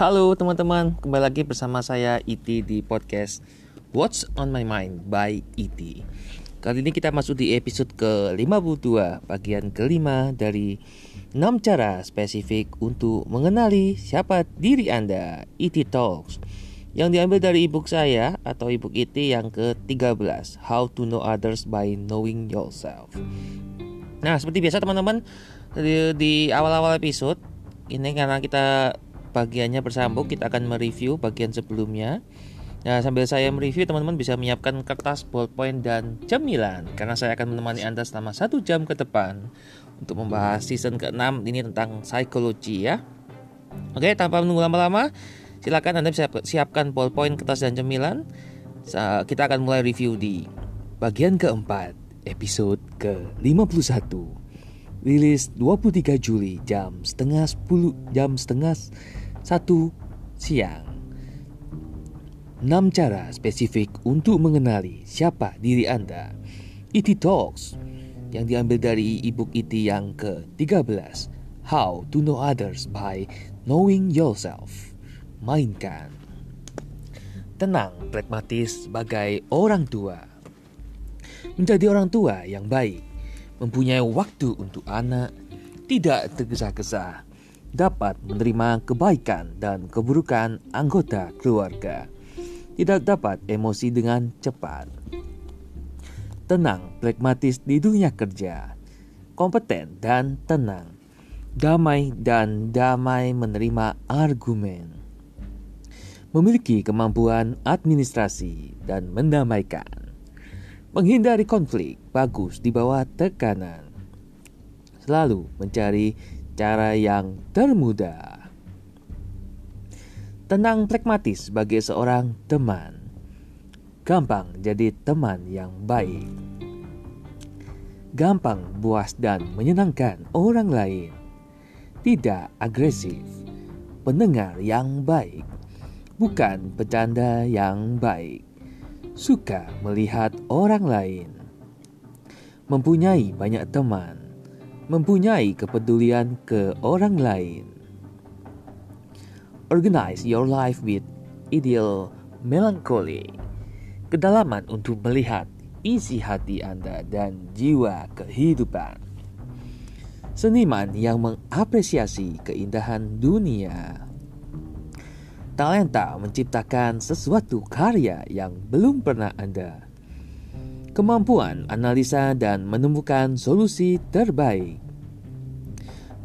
Halo teman-teman, kembali lagi bersama saya Iti di podcast What's on my mind by Iti. Kali ini kita masuk di episode ke-52, bagian kelima dari 6 cara spesifik untuk mengenali siapa diri Anda, Iti Talks. Yang diambil dari ebook saya atau ebook Iti yang ke-13, How to Know Others by Knowing Yourself. Nah, seperti biasa teman-teman, di awal-awal episode ini karena kita bagiannya bersambung, kita akan mereview bagian sebelumnya. Nah, sambil saya mereview, teman-teman bisa menyiapkan kertas, ballpoint, dan cemilan karena saya akan menemani Anda selama satu jam ke depan untuk membahas season ke-6 ini tentang psikologi ya. Oke, tanpa menunggu lama-lama, silakan Anda bisa siapkan ballpoint, kertas, dan cemilan. Kita akan mulai review di bagian keempat, episode ke-51. Rilis 23 Juli jam setengah 10 jam setengah siang. 6 cara spesifik untuk mengenali siapa diri Anda. IT Talks yang diambil dari ebook IT yang ke-13, How to Know Others by Knowing Yourself. Mainkan. Tenang, pragmatis sebagai orang tua. Menjadi orang tua yang baik, mempunyai waktu untuk anak, tidak tergesa-gesa, dapat menerima kebaikan dan keburukan anggota keluarga. Tidak dapat emosi dengan cepat. Tenang, pragmatis di dunia kerja, kompeten dan tenang, damai dan damai menerima argumen, memiliki kemampuan administrasi dan mendamaikan, menghindari konflik bagus di bawah tekanan, selalu mencari cara yang termudah Tenang pragmatis sebagai seorang teman. Gampang jadi teman yang baik. Gampang buas dan menyenangkan orang lain. Tidak agresif. Pendengar yang baik. Bukan bercanda yang baik. Suka melihat orang lain. Mempunyai banyak teman. Mempunyai kepedulian ke orang lain Organize your life with ideal melancholy. Kedalaman untuk melihat isi hati Anda dan jiwa kehidupan. Seniman yang mengapresiasi keindahan dunia. Talenta menciptakan sesuatu karya yang belum pernah Anda. Kemampuan analisa dan menemukan solusi terbaik.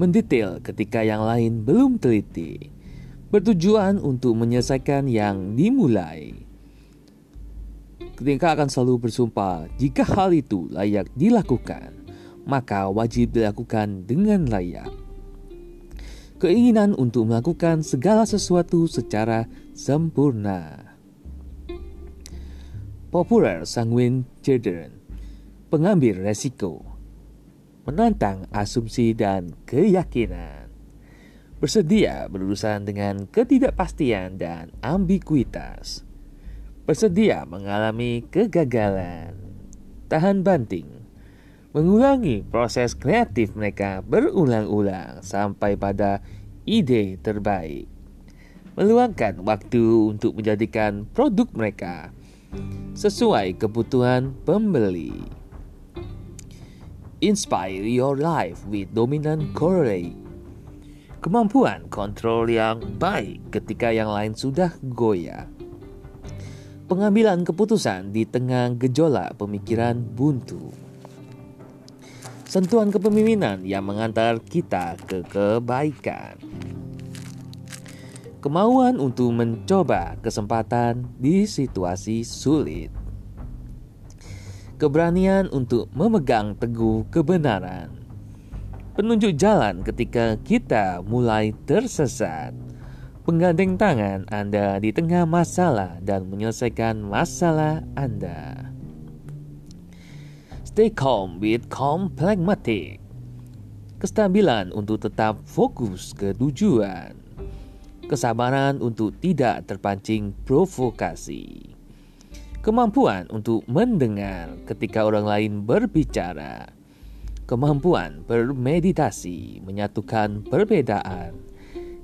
Mendetail ketika yang lain belum teliti bertujuan untuk menyelesaikan yang dimulai. Ketika akan selalu bersumpah jika hal itu layak dilakukan, maka wajib dilakukan dengan layak. Keinginan untuk melakukan segala sesuatu secara sempurna. Popular sanguine children, pengambil resiko, menantang asumsi dan keyakinan bersedia berurusan dengan ketidakpastian dan ambiguitas, bersedia mengalami kegagalan, tahan banting, mengulangi proses kreatif mereka berulang-ulang sampai pada ide terbaik, meluangkan waktu untuk menjadikan produk mereka sesuai kebutuhan pembeli. Inspire your life with dominant correlate kemampuan kontrol yang baik ketika yang lain sudah goyah. Pengambilan keputusan di tengah gejolak pemikiran buntu. Sentuhan kepemimpinan yang mengantar kita ke kebaikan. Kemauan untuk mencoba kesempatan di situasi sulit. Keberanian untuk memegang teguh kebenaran penunjuk jalan ketika kita mulai tersesat. Penggandeng tangan Anda di tengah masalah dan menyelesaikan masalah Anda. Stay calm with calm pragmatic. Kestabilan untuk tetap fokus ke tujuan. Kesabaran untuk tidak terpancing provokasi. Kemampuan untuk mendengar ketika orang lain berbicara kemampuan bermeditasi, menyatukan perbedaan,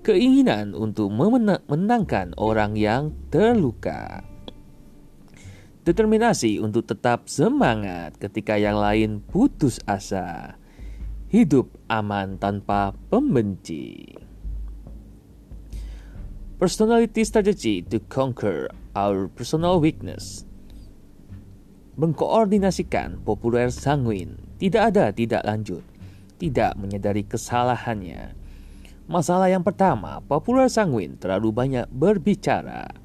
keinginan untuk memenangkan orang yang terluka. Determinasi untuk tetap semangat ketika yang lain putus asa. Hidup aman tanpa pembenci. Personality strategy to conquer our personal weakness. Mengkoordinasikan populer sanguin tidak ada tidak lanjut, tidak menyadari kesalahannya. Masalah yang pertama, populer sanguin terlalu banyak berbicara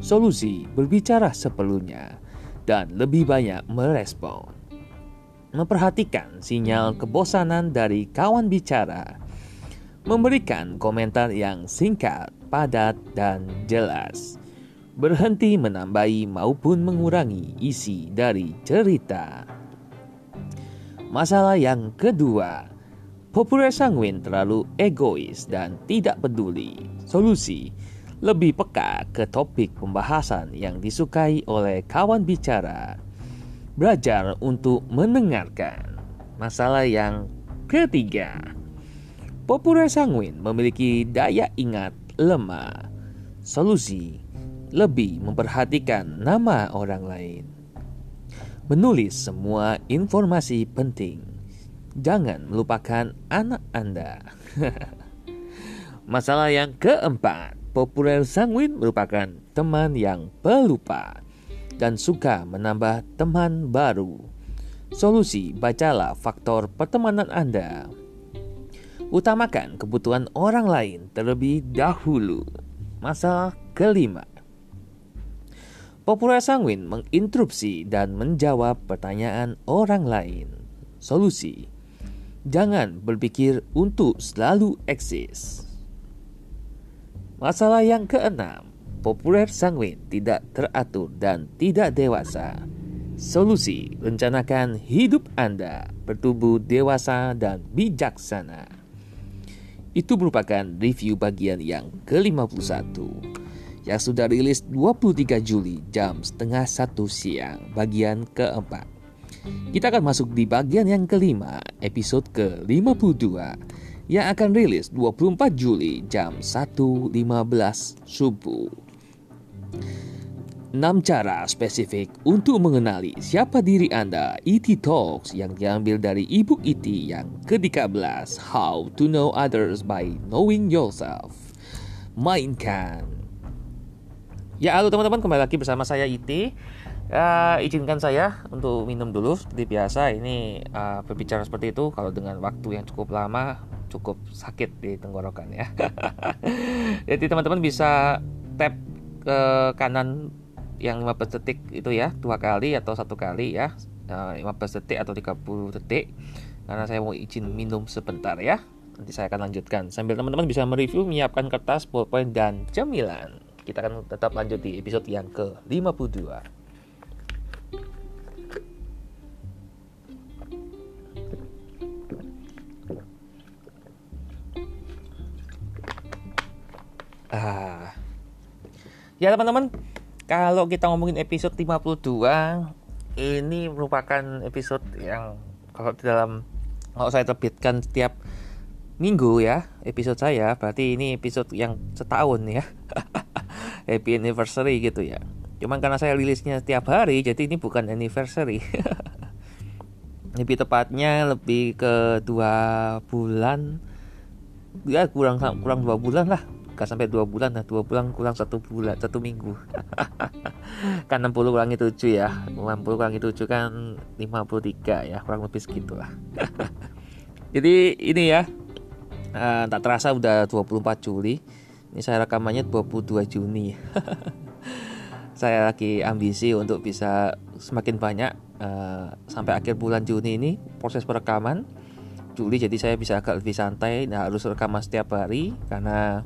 solusi berbicara seperlunya, dan lebih banyak merespon. Memperhatikan sinyal kebosanan dari kawan bicara, memberikan komentar yang singkat, padat, dan jelas, berhenti menambahi maupun mengurangi isi dari cerita. Masalah yang kedua, populer sanguin terlalu egois dan tidak peduli. Solusi lebih peka ke topik pembahasan yang disukai oleh kawan bicara. Belajar untuk mendengarkan. Masalah yang ketiga. Populer sanguin memiliki daya ingat lemah. Solusi lebih memperhatikan nama orang lain. Menulis semua informasi penting. Jangan melupakan anak Anda. Masalah yang keempat, populer sanguin merupakan teman yang pelupa dan suka menambah teman baru. Solusi bacalah faktor pertemanan Anda. Utamakan kebutuhan orang lain terlebih dahulu. Masalah kelima. Populer sanguin menginterupsi dan menjawab pertanyaan orang lain. Solusi: jangan berpikir untuk selalu eksis. Masalah yang keenam, populer sanguin tidak teratur dan tidak dewasa. Solusi, rencanakan hidup Anda bertumbuh dewasa dan bijaksana. Itu merupakan review bagian yang ke-51 yang sudah rilis 23 Juli jam setengah satu siang bagian keempat. Kita akan masuk di bagian yang kelima episode ke-52 yang akan rilis 24 Juli jam 1.15 subuh. 6 cara spesifik untuk mengenali siapa diri Anda ET Talks yang diambil dari ebook ET yang ke-13 How to Know Others by Knowing Yourself. Mainkan. Ya halo teman-teman kembali lagi bersama saya ET Ya, izinkan saya untuk minum dulu seperti biasa. Ini uh, berbicara seperti itu kalau dengan waktu yang cukup lama cukup sakit di tenggorokan ya. Jadi teman-teman bisa tap ke kanan yang 15 detik itu ya dua kali atau satu kali ya 15 eh, detik atau 30 detik. Karena saya mau izin minum sebentar ya. Nanti saya akan lanjutkan. Sambil teman-teman bisa mereview menyiapkan kertas pulpen dan cemilan. Kita akan tetap lanjut di episode yang ke 52 Ah. Ya teman-teman, kalau kita ngomongin episode 52 ini merupakan episode yang kalau di dalam kalau saya terbitkan setiap minggu ya episode saya berarti ini episode yang setahun ya. Happy anniversary gitu ya. Cuman karena saya rilisnya setiap hari jadi ini bukan anniversary. Lebih tepatnya lebih ke dua bulan. Ya kurang kurang dua bulan lah gak sampai dua bulan nah dua bulan kurang satu bulan satu minggu. Kan 60 kurangi 7 ya. 60 kurangi 7 kan 53 ya kurang lebih segitulah. Jadi ini ya uh, tak terasa udah 24 Juli. Ini saya rekamannya 22 Juni. Saya lagi ambisi untuk bisa semakin banyak uh, sampai akhir bulan Juni ini proses perekaman. Juli jadi saya bisa agak lebih santai nah harus rekaman setiap hari karena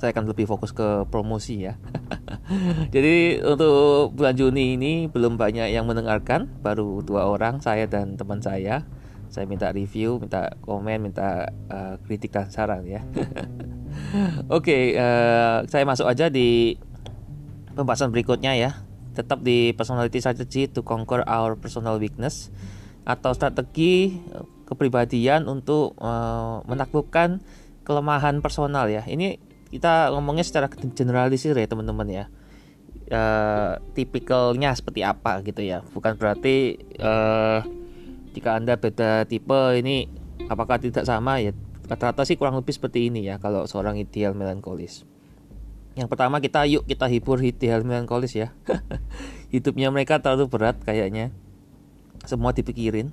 saya akan lebih fokus ke promosi ya. Jadi untuk bulan Juni ini belum banyak yang mendengarkan, baru dua orang saya dan teman saya. Saya minta review, minta komen, minta uh, kritik dan saran ya. Oke, okay, uh, eh, saya masuk aja di pembahasan berikutnya ya. Tetap di personality strategy to conquer our personal weakness atau strategi kepribadian untuk uh, menaklukkan kelemahan personal ya. Ini kita ngomongnya secara generalisir ya teman-teman ya. Uh, tipikalnya seperti apa gitu ya. Bukan berarti uh, jika anda beda tipe ini apakah tidak sama ya. Rata-rata sih kurang lebih seperti ini ya kalau seorang ideal melankolis. Yang pertama kita yuk kita hibur ideal melankolis ya. Hidupnya mereka terlalu berat kayaknya. Semua dipikirin.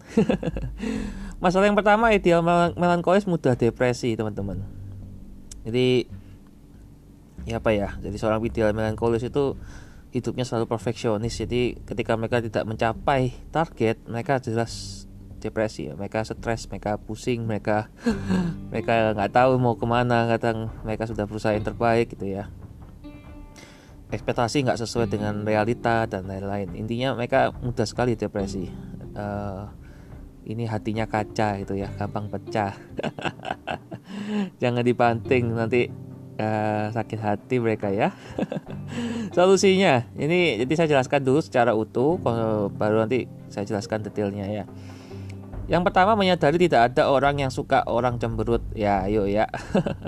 Masalah yang pertama ideal melankolis mudah depresi teman-teman. Jadi ya apa ya? Jadi seorang ideal melankolis itu hidupnya selalu perfeksionis. Jadi ketika mereka tidak mencapai target, mereka jelas depresi mereka stres mereka pusing mereka mereka nggak tahu mau ke mana kadang mereka sudah berusaha yang terbaik gitu ya. Ekspektasi nggak sesuai dengan realita dan lain-lain. Intinya mereka mudah sekali depresi. Uh, ini hatinya kaca gitu ya gampang pecah. Jangan dibanting nanti uh, sakit hati mereka ya. Solusinya ini jadi saya jelaskan dulu secara utuh baru nanti saya jelaskan detailnya ya. Yang pertama menyadari tidak ada orang yang suka orang cemberut. Ya ayo ya.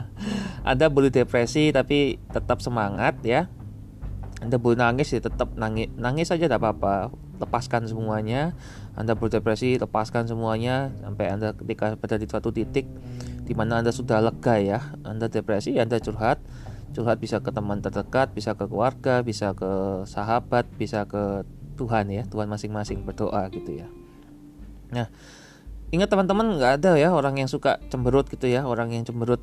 Anda boleh depresi tapi tetap semangat ya. Anda boleh nangis ya tetap nangis nangis saja tidak apa-apa. Lepaskan semuanya. Anda berdepresi lepaskan semuanya. Sampai Anda ketika pada di suatu titik di mana Anda sudah lega ya Anda depresi Anda curhat. Curhat bisa ke teman terdekat bisa ke keluarga bisa ke sahabat bisa ke Tuhan ya Tuhan masing-masing berdoa gitu ya. Nah Ingat teman-teman nggak ada ya orang yang suka cemberut gitu ya orang yang cemberut.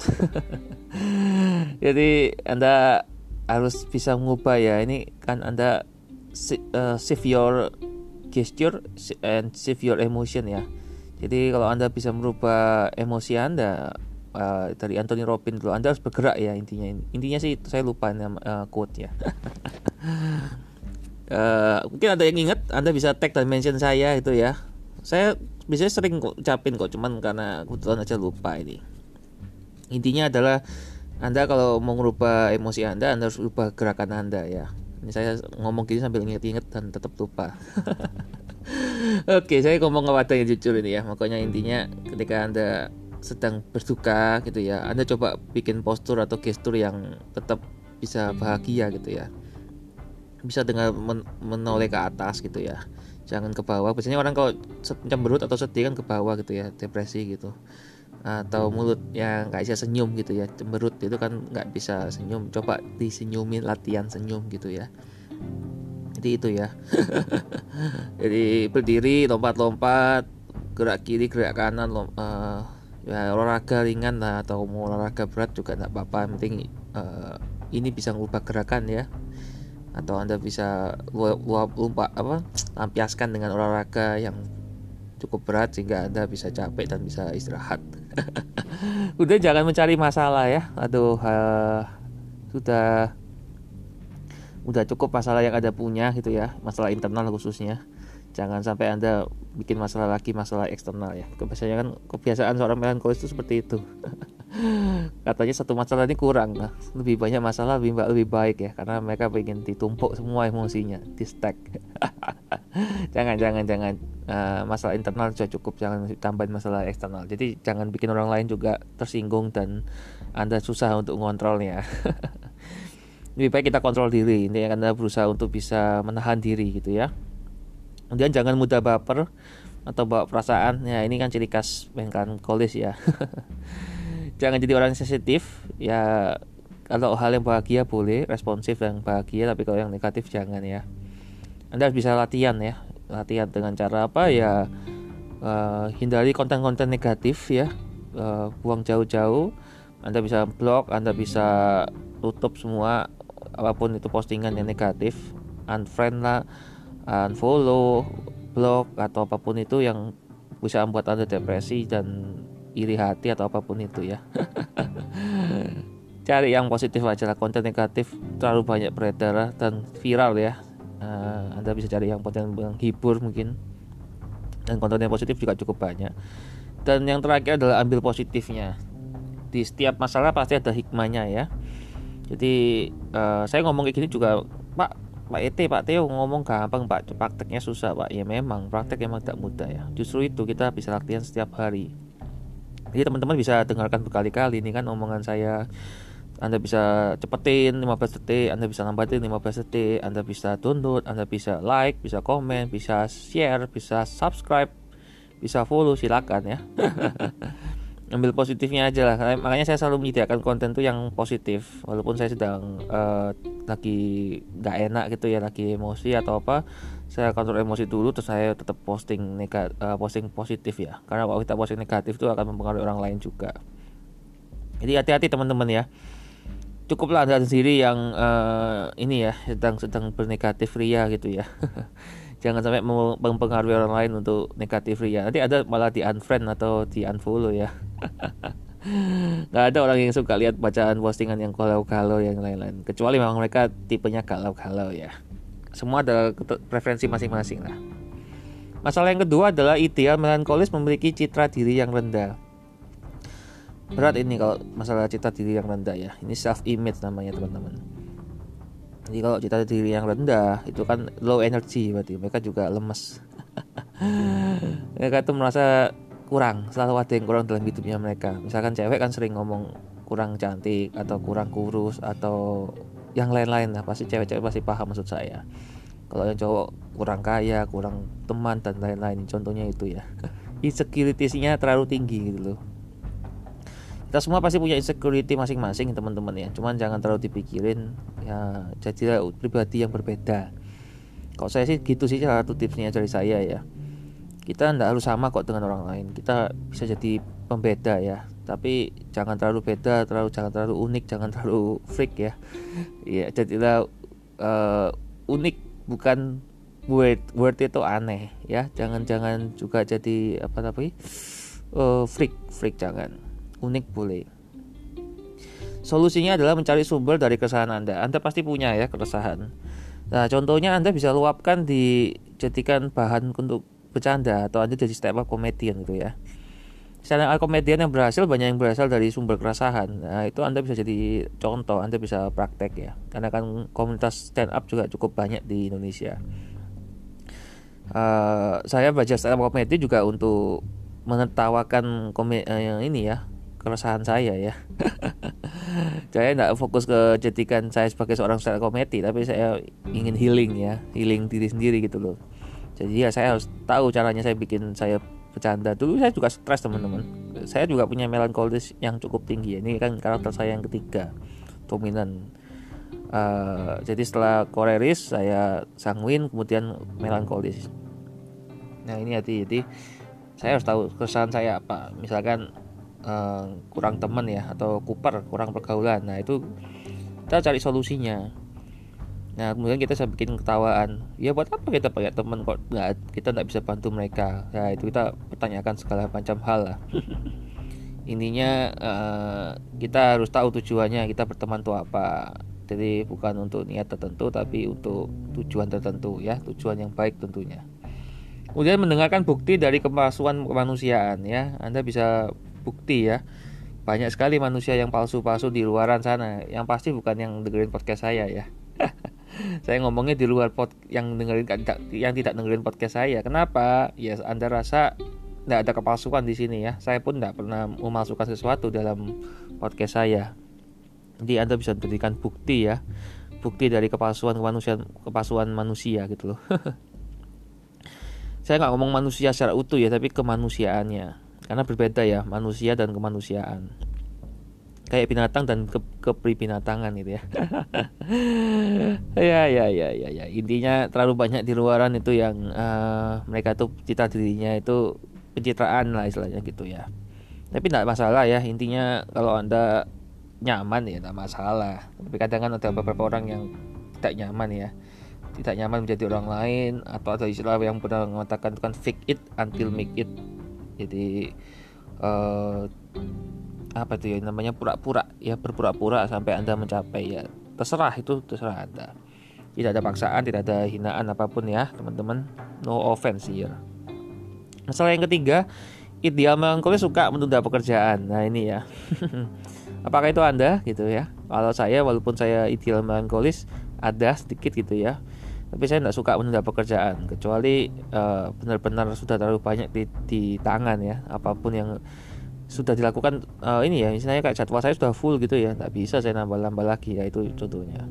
Jadi anda harus bisa mengubah ya. Ini kan anda uh, save your gesture and save your emotion ya jadi kalau anda bisa merubah emosi anda uh, dari Anthony Robin dulu anda harus bergerak ya intinya intinya sih saya lupa nama uh, quote ya uh, mungkin ada yang ingat anda bisa tag dan mention saya itu ya saya biasanya sering kok ucapin kok cuman karena kebetulan aja lupa ini intinya adalah anda kalau mau merubah emosi Anda, Anda harus ubah gerakan Anda ya. Ini saya ngomong gini sambil inget-inget dan tetap lupa. Oke, saya ngomong kepada yang jujur ini ya. Makanya intinya ketika Anda sedang berduka gitu ya, Anda coba bikin postur atau gestur yang tetap bisa bahagia gitu ya. Bisa dengan men menoleh ke atas gitu ya. Jangan ke bawah. Biasanya orang kalau cemberut atau sedih kan ke bawah gitu ya, depresi gitu atau mulut yang nggak bisa senyum gitu ya cemberut itu kan nggak bisa senyum coba disenyumin latihan senyum gitu ya jadi itu ya. Jadi berdiri lompat-lompat gerak kiri gerak kanan lom, uh, ya olahraga ringan lah atau mau olahraga berat juga nggak apa-apa. Penting uh, ini bisa mengubah gerakan ya. Atau anda bisa luap lupa apa lampiaskan dengan olahraga yang cukup berat sehingga anda bisa capek dan bisa istirahat. Udah jangan mencari masalah ya. Aduh uh, sudah udah cukup masalah yang ada punya gitu ya masalah internal khususnya. Jangan sampai anda bikin masalah lagi masalah eksternal ya. Kebiasaan kan kebiasaan seorang melankolis itu seperti itu. Katanya satu masalah ini kurang. Nah, lebih banyak masalah lebih lebih baik ya karena mereka ingin ditumpuk semua emosinya di stack. Jangan jangan jangan. Uh, masalah internal sudah cukup jangan tambahin masalah eksternal. Jadi jangan bikin orang lain juga tersinggung dan anda susah untuk mengontrolnya lebih baik kita kontrol diri ini anda berusaha untuk bisa menahan diri gitu ya. Kemudian jangan mudah baper atau bawa perasaan. Ya ini kan ciri khas kolis ya. Jangan jadi orang sensitif. Ya kalau hal yang bahagia boleh responsif dan bahagia tapi kalau yang negatif jangan ya. Anda harus bisa latihan ya. Latihan dengan cara apa? Ya uh, hindari konten-konten negatif ya. Uh, buang jauh-jauh. Anda bisa blog anda bisa tutup semua apa pun itu postingan yang negatif unfriend lah unfollow blog atau apa pun itu yang bisa membuat anda depresi dan iri hati atau apa pun itu ya. Cari yang positif aja lah konten negatif terlalu banyak beredar dan viral ya. Uh, Anda bisa cari yang konten menghibur mungkin. Dan konten yang positif juga cukup banyak. Dan yang terakhir adalah ambil positifnya. Di setiap masalah pasti ada hikmahnya ya jadi uh, saya ngomong kayak gini juga Pak Pak Ete Pak Teo ngomong gampang Pak. Prakteknya susah Pak. Ya memang praktek emang tidak mudah ya. Justru itu kita bisa latihan setiap hari. Jadi teman-teman bisa dengarkan berkali-kali ini kan omongan saya. Anda bisa cepetin 15 detik, Anda bisa lambatin 15 detik, Anda bisa download, Anda bisa like, bisa komen, bisa share, bisa subscribe, bisa follow silakan ya. ambil positifnya aja lah. Makanya saya selalu menyediakan konten tuh yang positif. Walaupun saya sedang uh, lagi nggak enak gitu ya lagi emosi atau apa saya kontrol emosi dulu terus saya tetap posting negatif uh, posting positif ya. Karena kalau kita posting negatif itu akan mempengaruhi orang lain juga. Jadi hati-hati teman-teman ya. Cukuplah anda sendiri yang uh, ini ya sedang sedang bernegatif ria gitu ya jangan sampai mempengaruhi orang lain untuk negatif ria nanti ada malah di unfriend atau di unfollow ya. Nggak ada orang yang suka lihat bacaan postingan yang kalau-kalau yang lain-lain. Kecuali memang mereka tipenya kalau-kalau ya. Semua ada preferensi masing-masing lah. Masalah yang kedua adalah ideal melankolis memiliki citra diri yang rendah. Berat ini kalau masalah citra diri yang rendah ya. Ini self image namanya teman-teman jadi kalau citra diri yang rendah itu kan low energy berarti mereka juga lemes. Mereka tuh merasa kurang selalu ada yang kurang dalam hidupnya mereka. Misalkan cewek kan sering ngomong kurang cantik atau kurang kurus atau yang lain-lain lah. Pasti cewek-cewek pasti paham maksud saya. Kalau yang cowok kurang kaya kurang teman dan lain-lain. Contohnya itu ya. Insecurity-nya terlalu tinggi gitu loh kita semua pasti punya insecurity masing-masing teman-teman ya. Cuman jangan terlalu dipikirin ya jadilah pribadi yang berbeda. Kalau saya sih gitu sih salah satu tipsnya dari saya ya. Kita tidak harus sama kok dengan orang lain. Kita bisa jadi pembeda ya. Tapi jangan terlalu beda terlalu jangan terlalu unik jangan terlalu freak ya. Ya jadilah uh, unik bukan word word itu aneh ya. Jangan jangan juga jadi apa tapi uh, freak freak jangan unik boleh. Solusinya adalah mencari sumber dari keresahan Anda. Anda pasti punya ya keresahan. Nah, contohnya Anda bisa luapkan dijadikan bahan untuk bercanda atau Anda jadi stand up comedian gitu ya. Stand up yang berhasil banyak yang berasal dari sumber keresahan. Nah, itu Anda bisa jadi contoh, Anda bisa praktek ya. Karena kan komunitas stand up juga cukup banyak di Indonesia. Uh, saya baca stand up comedy juga untuk menertawakan komedi uh, yang ini ya keresahan saya ya. Saya tidak fokus ke jadikan saya sebagai seorang stand komedi tapi saya ingin healing ya healing diri sendiri gitu loh. Jadi ya saya harus tahu caranya saya bikin saya bercanda. Dulu saya juga stres teman-teman. Saya juga punya melankolis yang cukup tinggi. Ini kan karakter saya yang ketiga dominan. Uh, jadi setelah koreris saya sanguin kemudian melankolis. Nah ini hati jadi saya harus tahu keresahan saya apa. Misalkan uh, kurang teman ya atau kuper kurang pergaulan. Nah itu kita cari solusinya. Nah kemudian kita bisa bikin ketawaan. Ya buat apa kita pakai teman kok nggak kita nggak bisa bantu mereka? Ya itu kita pertanyakan segala macam hal lah. Intinya uh, kita harus tahu tujuannya kita berteman tuh apa. Jadi bukan untuk niat tertentu tapi untuk tujuan tertentu ya tujuan yang baik tentunya. Kemudian mendengarkan bukti dari kemasuan kemanusiaan ya. Anda bisa bukti ya. Banyak sekali manusia yang palsu-palsu di luaran sana. Yang pasti bukan yang dengerin podcast saya ya. Saya ngomongnya di luar pod yang dengerin yang tidak dengerin podcast saya. Kenapa? Ya anda rasa tidak ada kepalsuan di sini ya. Saya pun tidak pernah memalsukan sesuatu dalam podcast saya. Jadi anda bisa berikan bukti ya. Bukti dari kepalsuan kemanusiaan kepalsuan manusia gitu loh. Saya nggak ngomong manusia secara utuh ya tapi kemanusiaannya karena berbeda ya manusia dan kemanusiaan. Kayak binatang dan ke kepribinatangan gitu ya. Ya ya ya ya ya. Intinya terlalu banyak di luaran itu yang uh, mereka tuh cita dirinya itu pencitraan lah istilahnya gitu ya. Tapi tidak masalah ya intinya kalau anda nyaman ya tidak masalah. Tapi kadang kan ada beberapa orang yang tidak nyaman ya. Tidak nyaman menjadi orang lain atau ada istilah yang pernah mengatakan itu kan fake it until make it jadi uh, apa itu ya namanya pura-pura ya berpura-pura sampai anda mencapai ya. Terserah itu terserah anda. Tidak ada paksaan tidak ada hinaan apa pun ya teman-teman. No offense ya masalah yang ketiga ideal melankolis suka menunda pekerjaan. Nah ini ya. Apakah itu anda? Gitu ya. Kalau saya walaupun saya ideal melankolis ada sedikit gitu ya tapi saya tidak suka menunda pekerjaan kecuali uh, benar-benar sudah terlalu banyak di, di tangan ya. Apa pun yang sudah dilakukan uh, ini ya misalnya kayak jadwal saya sudah full gitu ya nggak bisa saya nambah-nambah lagi ya itu contohnya.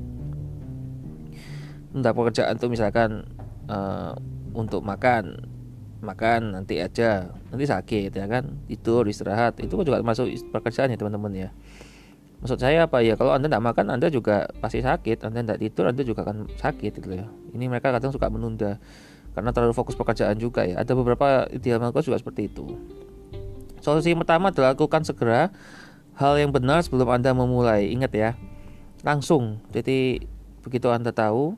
Untuk pekerjaan tuh misalkan uh, untuk makan makan nanti aja nanti sakit ya kan tidur istirahat itu juga masuk pekerjaan ya teman-teman ya maksud saya apa ya kalau anda tidak makan anda juga pasti sakit anda tidak tidur anda juga akan sakit gitu ya ini mereka kadang suka menunda karena terlalu fokus pekerjaan juga ya ada beberapa ideal juga seperti itu Solusi pertama adalah lakukan segera hal yang benar sebelum Anda memulai. Ingat ya, langsung. Jadi begitu Anda tahu,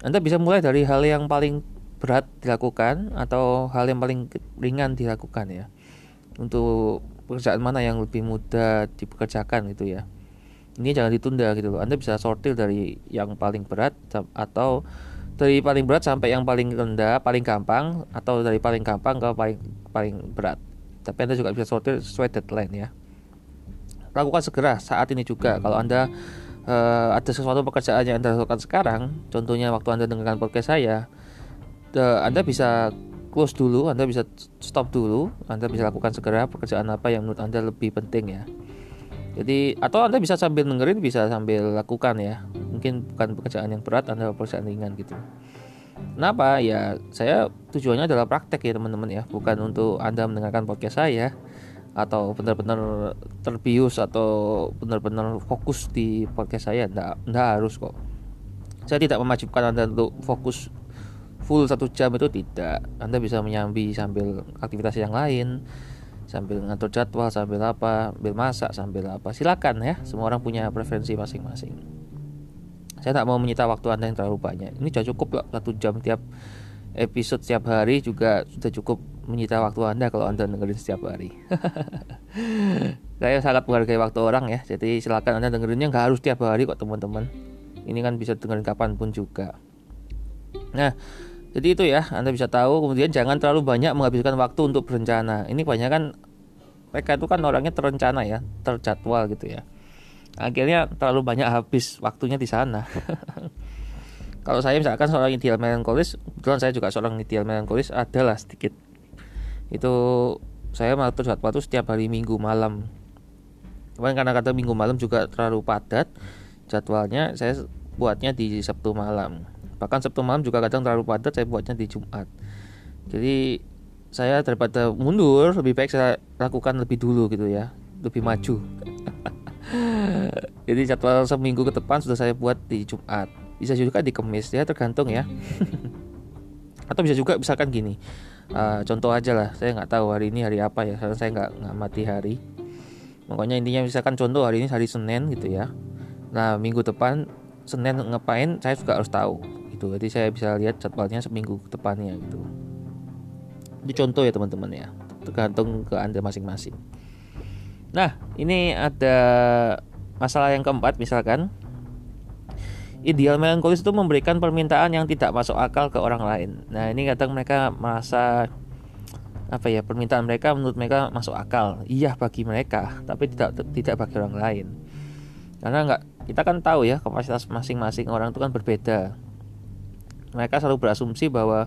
Anda bisa mulai dari hal yang paling berat dilakukan atau hal yang paling ringan dilakukan ya. Untuk pekerjaan mana yang lebih mudah dipekerjakan gitu ya. Ini jangan ditunda gitu loh. Anda bisa sortir dari yang paling berat atau dari paling berat sampai yang paling rendah, paling gampang atau dari paling gampang ke paling paling berat tapi Anda juga bisa sortir sesuai deadline ya. Lakukan segera saat ini juga. Kalau Anda uh, ada sesuatu pekerjaan yang Anda lakukan sekarang, contohnya waktu Anda dengarkan podcast saya, the, Anda bisa close dulu, Anda bisa stop dulu, Anda bisa lakukan segera pekerjaan apa yang menurut Anda lebih penting ya. Jadi atau Anda bisa sambil dengerin bisa sambil lakukan ya. Mungkin bukan pekerjaan yang berat, Anda pekerjaan ringan gitu. Kenapa? Ya saya tujuannya adalah praktek ya teman-teman ya, bukan untuk anda mendengarkan podcast saya atau benar-benar terbius atau benar-benar fokus di podcast saya. Nggak, nggak harus kok. Saya tidak mewajibkan anda untuk fokus full satu jam itu tidak. Anda bisa menyambi sambil aktivitas yang lain, sambil ngatur jadwal, sambil apa, sambil masak, sambil apa. Silakan ya. Semua orang punya preferensi masing-masing saya tak mau menyita waktu anda yang terlalu banyak ini sudah cukup lah satu jam tiap episode setiap hari juga sudah cukup menyita waktu anda kalau anda dengerin setiap hari saya sangat menghargai waktu orang ya jadi silakan anda dengerinnya nggak harus tiap hari kok teman-teman ini kan bisa dengerin kapan pun juga nah jadi itu ya anda bisa tahu kemudian jangan terlalu banyak menghabiskan waktu untuk berencana. Ini banyak kan mereka itu kan orangnya terencana ya terjadwal gitu ya. Akhirnya terlalu banyak habis waktunya di sana. Kalau saya misalkan seorang ideal melankolis kebetulan saya juga seorang ideal melankolis adalah sedikit. Itu saya mengatur jadwal itu setiap hari minggu malam. Cuman karena kata minggu malam juga terlalu padat jadwalnya saya buatnya di Sabtu malam bahkan Sabtu malam juga kadang terlalu padat saya buatnya di Jumat jadi saya daripada mundur lebih baik saya lakukan lebih dulu gitu ya lebih maju Jadi jadwal seminggu ke depan sudah saya buat di Jumat. Bisa juga di Kamis ya tergantung ya. Atau bisa juga misalkan gini. Uh, contoh aja lah, saya nggak tahu hari ini hari apa ya, karena saya nggak ngamati hari. Pokoknya intinya misalkan contoh hari ini hari Senin gitu ya. Nah minggu depan Senin ngapain, saya juga harus tahu gitu. Jadi saya bisa lihat jadwalnya seminggu ke depannya gitu. Itu contoh ya teman-teman ya, tergantung ke anda masing-masing. Nah, ini ada masalah yang keempat misalkan ideal melankolis itu memberikan permintaan yang tidak masuk akal ke orang lain. Nah, ini kadang mereka merasa apa ya permintaan mereka menurut mereka masuk akal iya bagi mereka tapi tidak tidak bagi orang lain karena nggak kita kan tahu ya kapasitas masing-masing orang itu kan berbeda mereka selalu berasumsi bahwa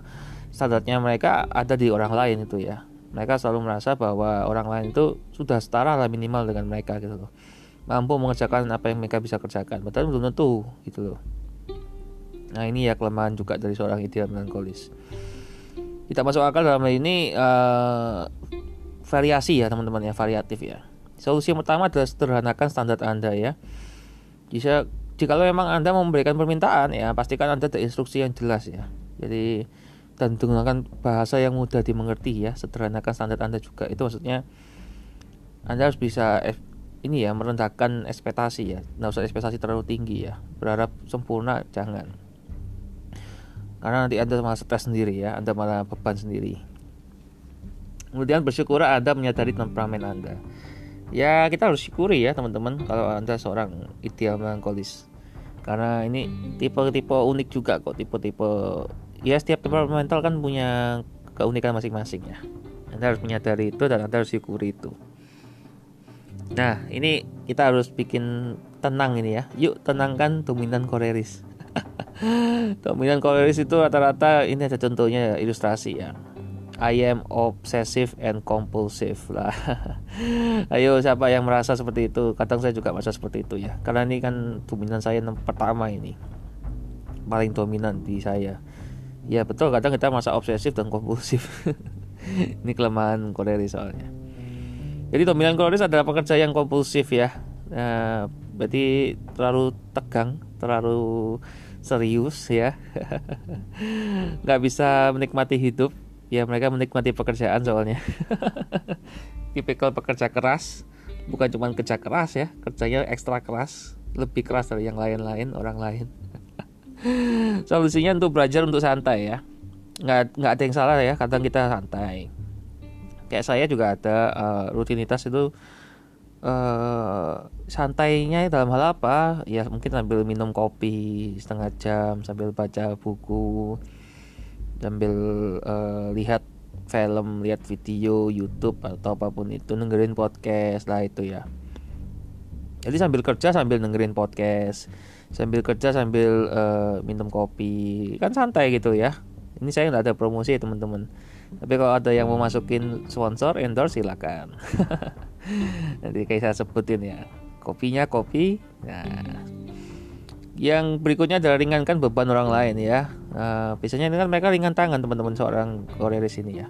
standarnya mereka ada di orang lain itu ya. Mereka selalu merasa bahwa orang lain itu sudah setara lah minimal dengan mereka gitu loh. Mampu mengerjakan apa yang mereka bisa kerjakan padahal belum tentu gitu loh. Nah ini ya kelemahan juga dari seorang ideal melankolis. Tidak masuk akal dalam hal ini uh, variasi ya teman-teman ya variatif ya. Solusi yang pertama adalah sederhanakan standar anda ya. Bisa jika memang anda memberikan permintaan ya pastikan anda ada instruksi yang jelas ya. Jadi dan menggunakan bahasa yang mudah dimengerti ya. Sederhanakan standar anda juga. Itu maksudnya anda harus bisa ini ya merendahkan ekspektasi ya. Nggak usah ekspektasi terlalu tinggi ya. Berharap sempurna jangan. Karena nanti anda malah stres sendiri ya. Anda malah beban sendiri. Kemudian bersyukur anda menyadari temperamen anda. Ya kita harus syukuri ya teman-teman kalau anda seorang ideal melankolis karena ini tipe-tipe unik juga kok tipe-tipe ya setiap temperamental kan punya keunikan masing-masing ya. Anda harus menyadari itu dan anda harus syukuri itu. Nah ini kita harus bikin tenang ini ya. Yuk tenangkan dominan koreris. Dominan koreris itu rata-rata ini ada contohnya ilustrasi ya I am obsessive and compulsive lah. Ayo siapa yang merasa seperti itu? Kadang saya juga merasa seperti itu ya. Karena ini kan dominan saya yang pertama ini. Paling dominan di saya. Ya betul kadang kita merasa obsesif dan kompulsif. ini kelemahan Korea soalnya. Jadi dominan Korea adalah pekerja yang kompulsif ya. Nah, berarti terlalu tegang, terlalu serius ya. nggak bisa menikmati hidup ya mereka menikmati pekerjaan soalnya. Tipikal pekerja keras bukan cuma kerja keras ya kerjanya ekstra keras lebih keras dari yang lain-lain orang lain. Solusinya untuk belajar untuk santai ya. Nggak nggak ada yang salah ya kadang kita santai. Kayak saya juga ada uh, rutinitas itu uh, santainya dalam hal apa? Ya mungkin sambil minum kopi setengah jam sambil baca buku sambil uh, lihat film, lihat video YouTube atau apa pun itu dengerin podcast lah itu ya. Jadi sambil kerja sambil dengerin podcast, sambil kerja sambil uh, minum kopi, kan santai gitu ya. Ini saya nggak ada promosi teman-teman. Tapi kalau ada yang mau masukin sponsor, endorse silakan. Nanti kayak saya sebutin ya. Kopinya kopi. Nah, yang berikutnya adalah ringankan beban orang lain ya Nah, biasanya kan mereka ringan tangan teman-teman seorang Koreris ini ya.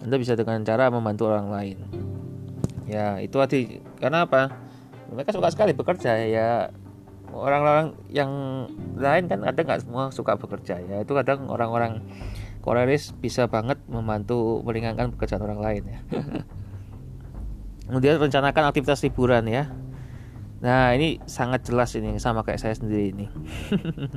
Anda bisa dengan cara membantu orang lain. Ya, itu hati karena apa? Mereka suka sekali bekerja ya. Orang-orang yang lain kan ada nggak semua suka bekerja ya. Itu kadang orang-orang Koreris bisa banget membantu meringankan pekerjaan orang lain ya. Kemudian rencanakan aktivitas liburan ya. Nah, ini sangat jelas ini sama kayak saya sendiri ini.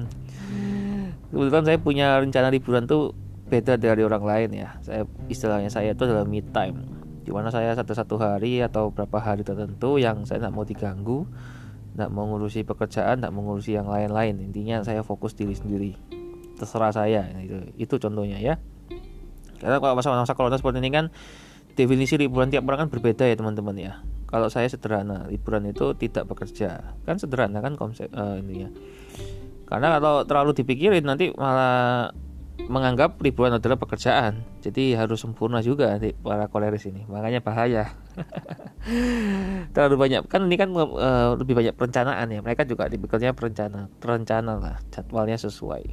kebetulan saya punya rencana liburan tuh beda dari orang lain ya. Saya istilahnya saya itu adalah me time. Di mana saya satu-satu hari atau berapa hari tertentu yang saya tidak mau diganggu tidak mau ngurusi pekerjaan tidak mau ngurusi yang lain-lain. Intinya saya fokus diri sendiri. Terserah saya itu itu contohnya ya. Karena kalau masa-masa corona seperti ini kan definisi liburan tiap orang kan berbeda ya teman-teman ya kalau saya sederhana liburan itu tidak bekerja. Kan sederhana kan konsep uh, ini ya karena kalau terlalu dipikirin nanti malah menganggap liburan adalah pekerjaan. Jadi harus sempurna juga nanti para koleris ini. Makanya bahaya. Terlalu banyak. Kan ini kan uh, lebih banyak perencanaan ya. Mereka juga dipikulnya perencana terencana lah. Jadwalnya sesuai.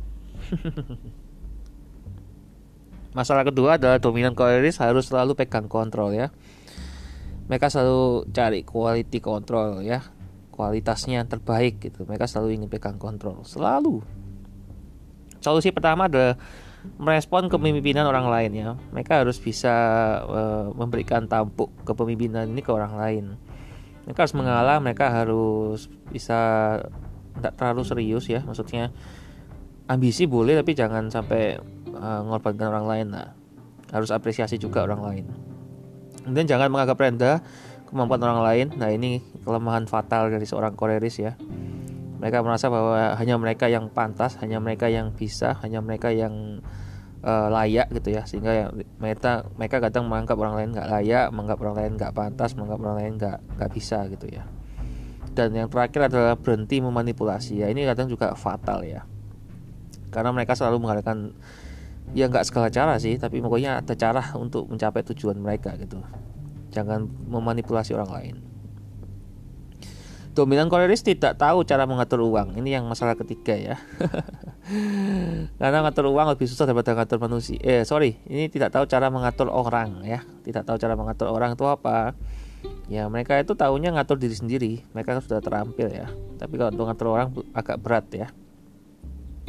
Masalah kedua adalah dominan koleris harus selalu pegang kontrol ya mereka selalu cari quality control ya. Kualitasnya terbaik gitu. Mereka selalu ingin pegang kontrol. Selalu. Solusi pertama adalah merespon kepemimpinan orang lain ya. Mereka harus bisa uh, memberikan tampuk kepemimpinan ini ke orang lain. Mereka harus mengalah mereka harus bisa tidak terlalu serius ya. Maksudnya ambisi boleh tapi jangan sampai uh, mengorbankan orang lain. Nah harus apresiasi juga orang lain kemudian jangan menganggap rendah kemampuan orang lain. Nah, ini kelemahan fatal dari seorang koreris ya. Mereka merasa bahwa hanya mereka yang pantas, hanya mereka yang bisa, hanya mereka yang uh, layak gitu ya. Sehingga ya, mereka mereka kadang menganggap orang lain nggak layak, menganggap orang lain nggak pantas, menganggap orang lain nggak nggak bisa gitu ya. Dan yang terakhir adalah berhenti memanipulasi. Ya, ini kadang juga fatal ya. Karena mereka selalu mengadakan ya nggak segala cara sih, tapi pokoknya ada cara untuk mencapai tujuan mereka gitu jangan memanipulasi orang lain. Dominan koleris tidak tahu cara mengatur uang. Ini yang masalah ketiga ya. Karena mengatur uang lebih susah daripada mengatur manusia. Eh sorry, ini tidak tahu cara mengatur orang ya. Tidak tahu cara mengatur orang itu apa. Ya mereka itu tahunya ngatur diri sendiri. Mereka sudah terampil ya. Tapi kalau untuk ngatur orang agak berat ya.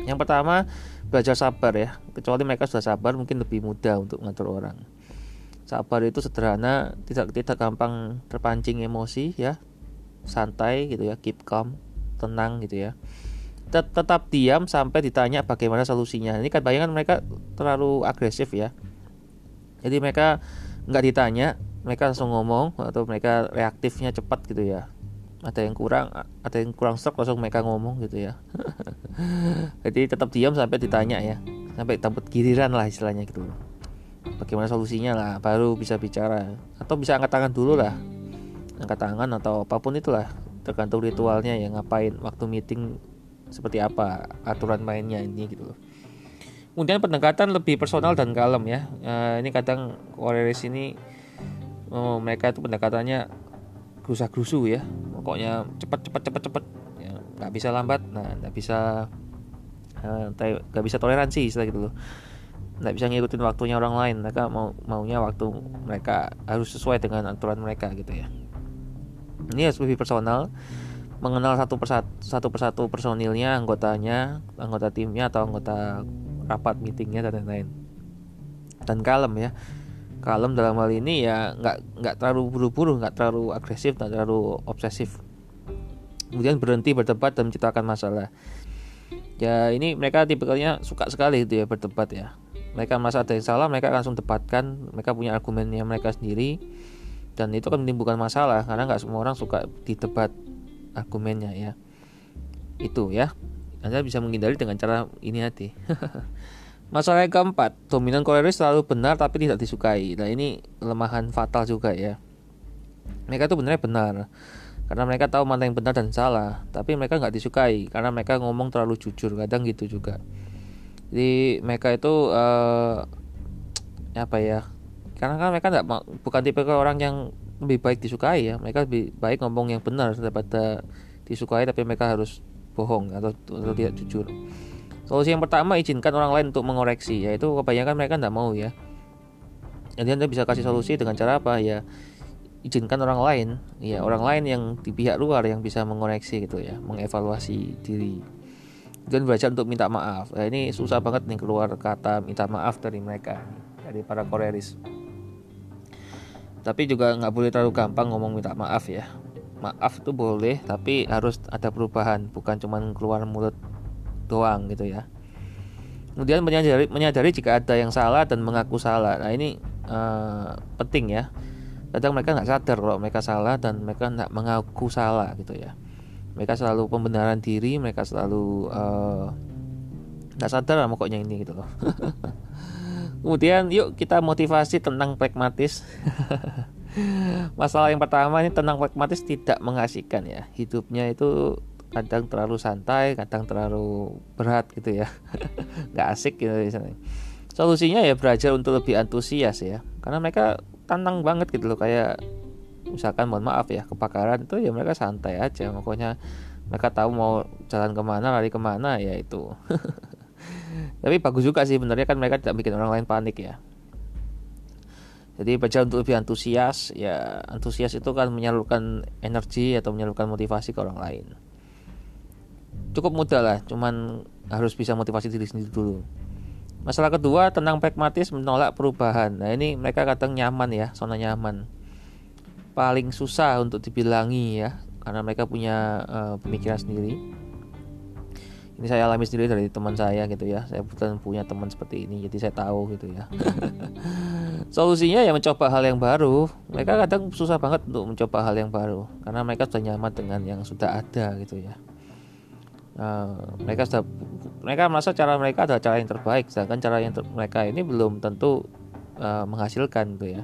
Yang pertama belajar sabar ya. Kecuali mereka sudah sabar mungkin lebih mudah untuk mengatur orang. Sabar itu sederhana tidak tidak gampang terpancing emosi ya. Santai gitu ya keep calm tenang gitu ya. Tet tetap diam sampai ditanya bagaimana solusinya. Ini kan bayangan mereka terlalu agresif ya. Jadi mereka nggak ditanya mereka langsung ngomong atau mereka reaktifnya cepat gitu ya ada yang kurang ada yang kurang stroke langsung mereka ngomong gitu ya. Jadi tetap diam sampai ditanya ya. Sampai tempat giliran lah istilahnya gitu bagaimana solusinya lah baru bisa bicara. Atau bisa angkat tangan dulu lah. Angkat tangan atau apa pun itulah. Tergantung ritualnya ya ngapain waktu meeting seperti apa aturan mainnya ini gitu loh. Kemudian pendekatan lebih personal dan kalem ya. Uh, ini kadang Koreris ini uh, mereka itu pendekatannya gerusa gerusu ya. Pokoknya cepat cepat cepat cepat ya nggak bisa lambat. Nah nggak bisa nggak uh, bisa toleransi istilah gitu loh. Nggak bisa ngikutin waktunya orang lain. Mereka mau maunya waktu mereka harus sesuai dengan aturan mereka gitu ya. Ini harus lebih personal. Mengenal satu persatu satu persatu personilnya anggotanya anggota timnya atau anggota rapat meetingnya dan lain-lain. Dan kalem ya kalem dalam hal ini ya nggak nggak terlalu buru-buru nggak terlalu agresif nggak terlalu obsesif. Kemudian berhenti berdebat dan menciptakan masalah. Ya ini mereka tipikalnya suka sekali itu ya berdebat ya. Mereka merasa ada yang salah mereka langsung debatkan mereka punya argumennya mereka sendiri. Dan itu kan menimbulkan masalah karena nggak semua orang suka didebat argumennya ya. Itu ya. Anda bisa menghindari dengan cara ini hati masalah yang keempat dominan koleris selalu benar tapi tidak disukai. Nah ini kelemahan fatal juga ya. Mereka itu benar benar. Karena mereka tahu mana yang benar dan salah tapi mereka nggak disukai karena mereka ngomong terlalu jujur kadang gitu juga. Jadi mereka itu uh, apa ya karena kan mereka tidak bukan tipe orang yang lebih baik disukai ya. Mereka lebih baik ngomong yang benar daripada disukai tapi mereka harus bohong atau, atau tidak jujur solusi yang pertama izinkan orang lain untuk mengoreksi. Yaitu kebanyakan mereka tidak mau ya. Jadi anda bisa kasih solusi dengan cara apa? Ya izinkan orang lain. Ya orang lain yang di pihak luar yang bisa mengoreksi gitu ya. Mengevaluasi diri. Dan belajar untuk minta maaf. Nah, ini susah banget nih keluar kata minta maaf dari mereka, dari para koreris. Tapi juga nggak boleh terlalu gampang ngomong minta maaf ya. Maaf itu boleh, tapi harus ada perubahan, bukan cuma keluar mulut doang gitu ya. Kemudian menyadari, menyadari jika ada yang salah dan mengaku salah. Nah ini uh, penting ya. Kadang mereka nggak sadar kalau mereka salah dan mereka nggak mengaku salah gitu ya mereka selalu pembenaran diri mereka selalu uh, nggak sadar lah pokoknya ini gitu loh kemudian yuk kita motivasi tentang pragmatis masalah yang pertama ini tentang pragmatis tidak mengasihkan ya hidupnya itu kadang terlalu santai kadang terlalu berat gitu ya. Nggak asik gitu misalnya. Solusinya ya belajar untuk lebih antusias ya. Karena mereka tantang banget gitu loh kayak misalkan mohon maaf ya kebakaran itu ya mereka santai aja. Pokoknya mereka tahu mau jalan ke mana lari ke mana ya itu. Tapi bagus juga sih benernya kan mereka tidak bikin orang lain panik ya. Jadi baca untuk lebih antusias ya antusias itu kan menyalurkan energi atau menyalurkan motivasi ke orang lain cukup mudah lah cuman harus bisa motivasi diri sendiri dulu. Masalah kedua tentang pragmatis menolak perubahan. Nah ini mereka kadang nyaman ya zona nyaman. Paling susah untuk dibilangi ya karena mereka punya uh, pemikiran sendiri. Ini saya alami sendiri dari teman saya gitu ya. Saya bukan punya teman seperti ini jadi saya tahu gitu ya. Solusinya ya mencoba hal yang baru. Mereka kadang susah banget untuk mencoba hal yang baru karena mereka sudah nyaman dengan yang sudah ada gitu ya uh, mereka sudah mereka merasa cara mereka adalah cara yang terbaik sedangkan cara yang ter mereka ini belum tentu uh, menghasilkan gitu ya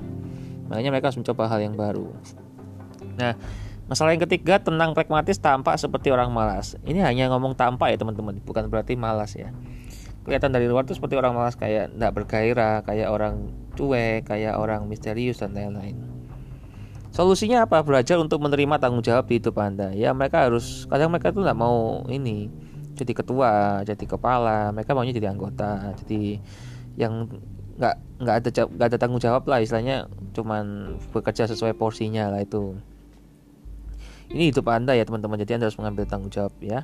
Makanya mereka harus mencoba hal yang baru. Nah, masalah yang ketiga tentang pragmatis tampak seperti orang malas. Ini hanya ngomong tampak ya teman-teman, bukan berarti malas ya. Kelihatan dari luar tuh seperti orang malas kayak tidak bergairah, kayak orang cuek, kayak orang misterius dan lain-lain. Solusinya apa? Belajar untuk menerima tanggung jawab di hidup Anda. Ya mereka harus kadang mereka tuh nggak mau ini jadi ketua, jadi kepala, mereka maunya jadi anggota. Jadi yang nggak nggak ada nggak ada tanggung jawab lah istilahnya cuman bekerja sesuai porsinya lah itu ini hidup anda ya teman-teman jadi anda harus mengambil tanggung jawab ya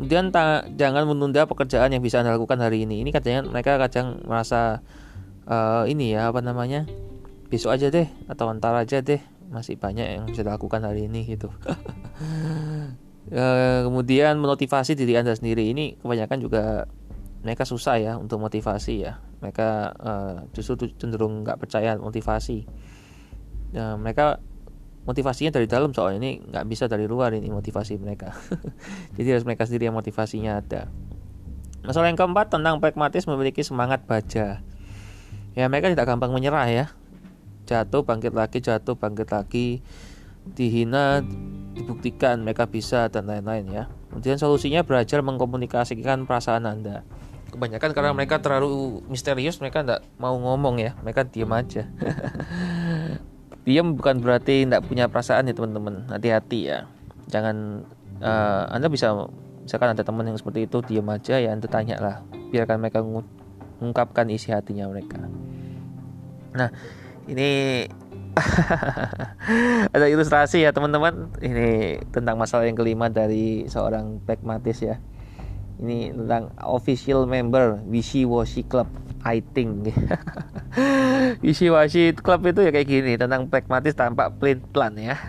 kemudian jangan menunda pekerjaan yang bisa anda lakukan hari ini ini kadang mereka kadang merasa uh, ini ya apa namanya besok aja deh atau ntar aja deh. Masih banyak yang bisa dilakukan hari ini gitu. Uh, kemudian memotivasi diri anda sendiri. Ini kebanyakan juga mereka susah ya untuk motivasi ya. Mereka uh, justru cenderung nggak percaya motivasi. Uh, mereka motivasinya dari dalam soalnya ini nggak bisa dari luar ini motivasi mereka. Jadi harus mereka sendiri yang motivasinya ada. Masalah yang keempat tentang pragmatis memiliki semangat baja ya mereka tidak gampang menyerah ya jatuh bangkit lagi jatuh bangkit lagi. Dihina dibuktikan mereka bisa dan lain-lain ya. Kemudian solusinya belajar mengkomunikasikan perasaan anda. Kebanyakan karena mereka terlalu misterius mereka tidak mau ngomong ya. Mereka diam aja. Diam bukan berarti tidak punya perasaan ya teman-teman. Hati-hati ya. Jangan uh, anda bisa misalkan ada teman yang seperti itu diam aja ya anda tanya lah biarkan mereka mengungkapkan isi hatinya mereka. Nah ini ada ilustrasi ya teman-teman. Ini tentang masalah yang kelima dari seorang pragmatis ya. Ini tentang official member Wishy Washy Club I think. Wishy Washy Club itu ya kayak gini tentang pragmatis tanpa plan plan ya.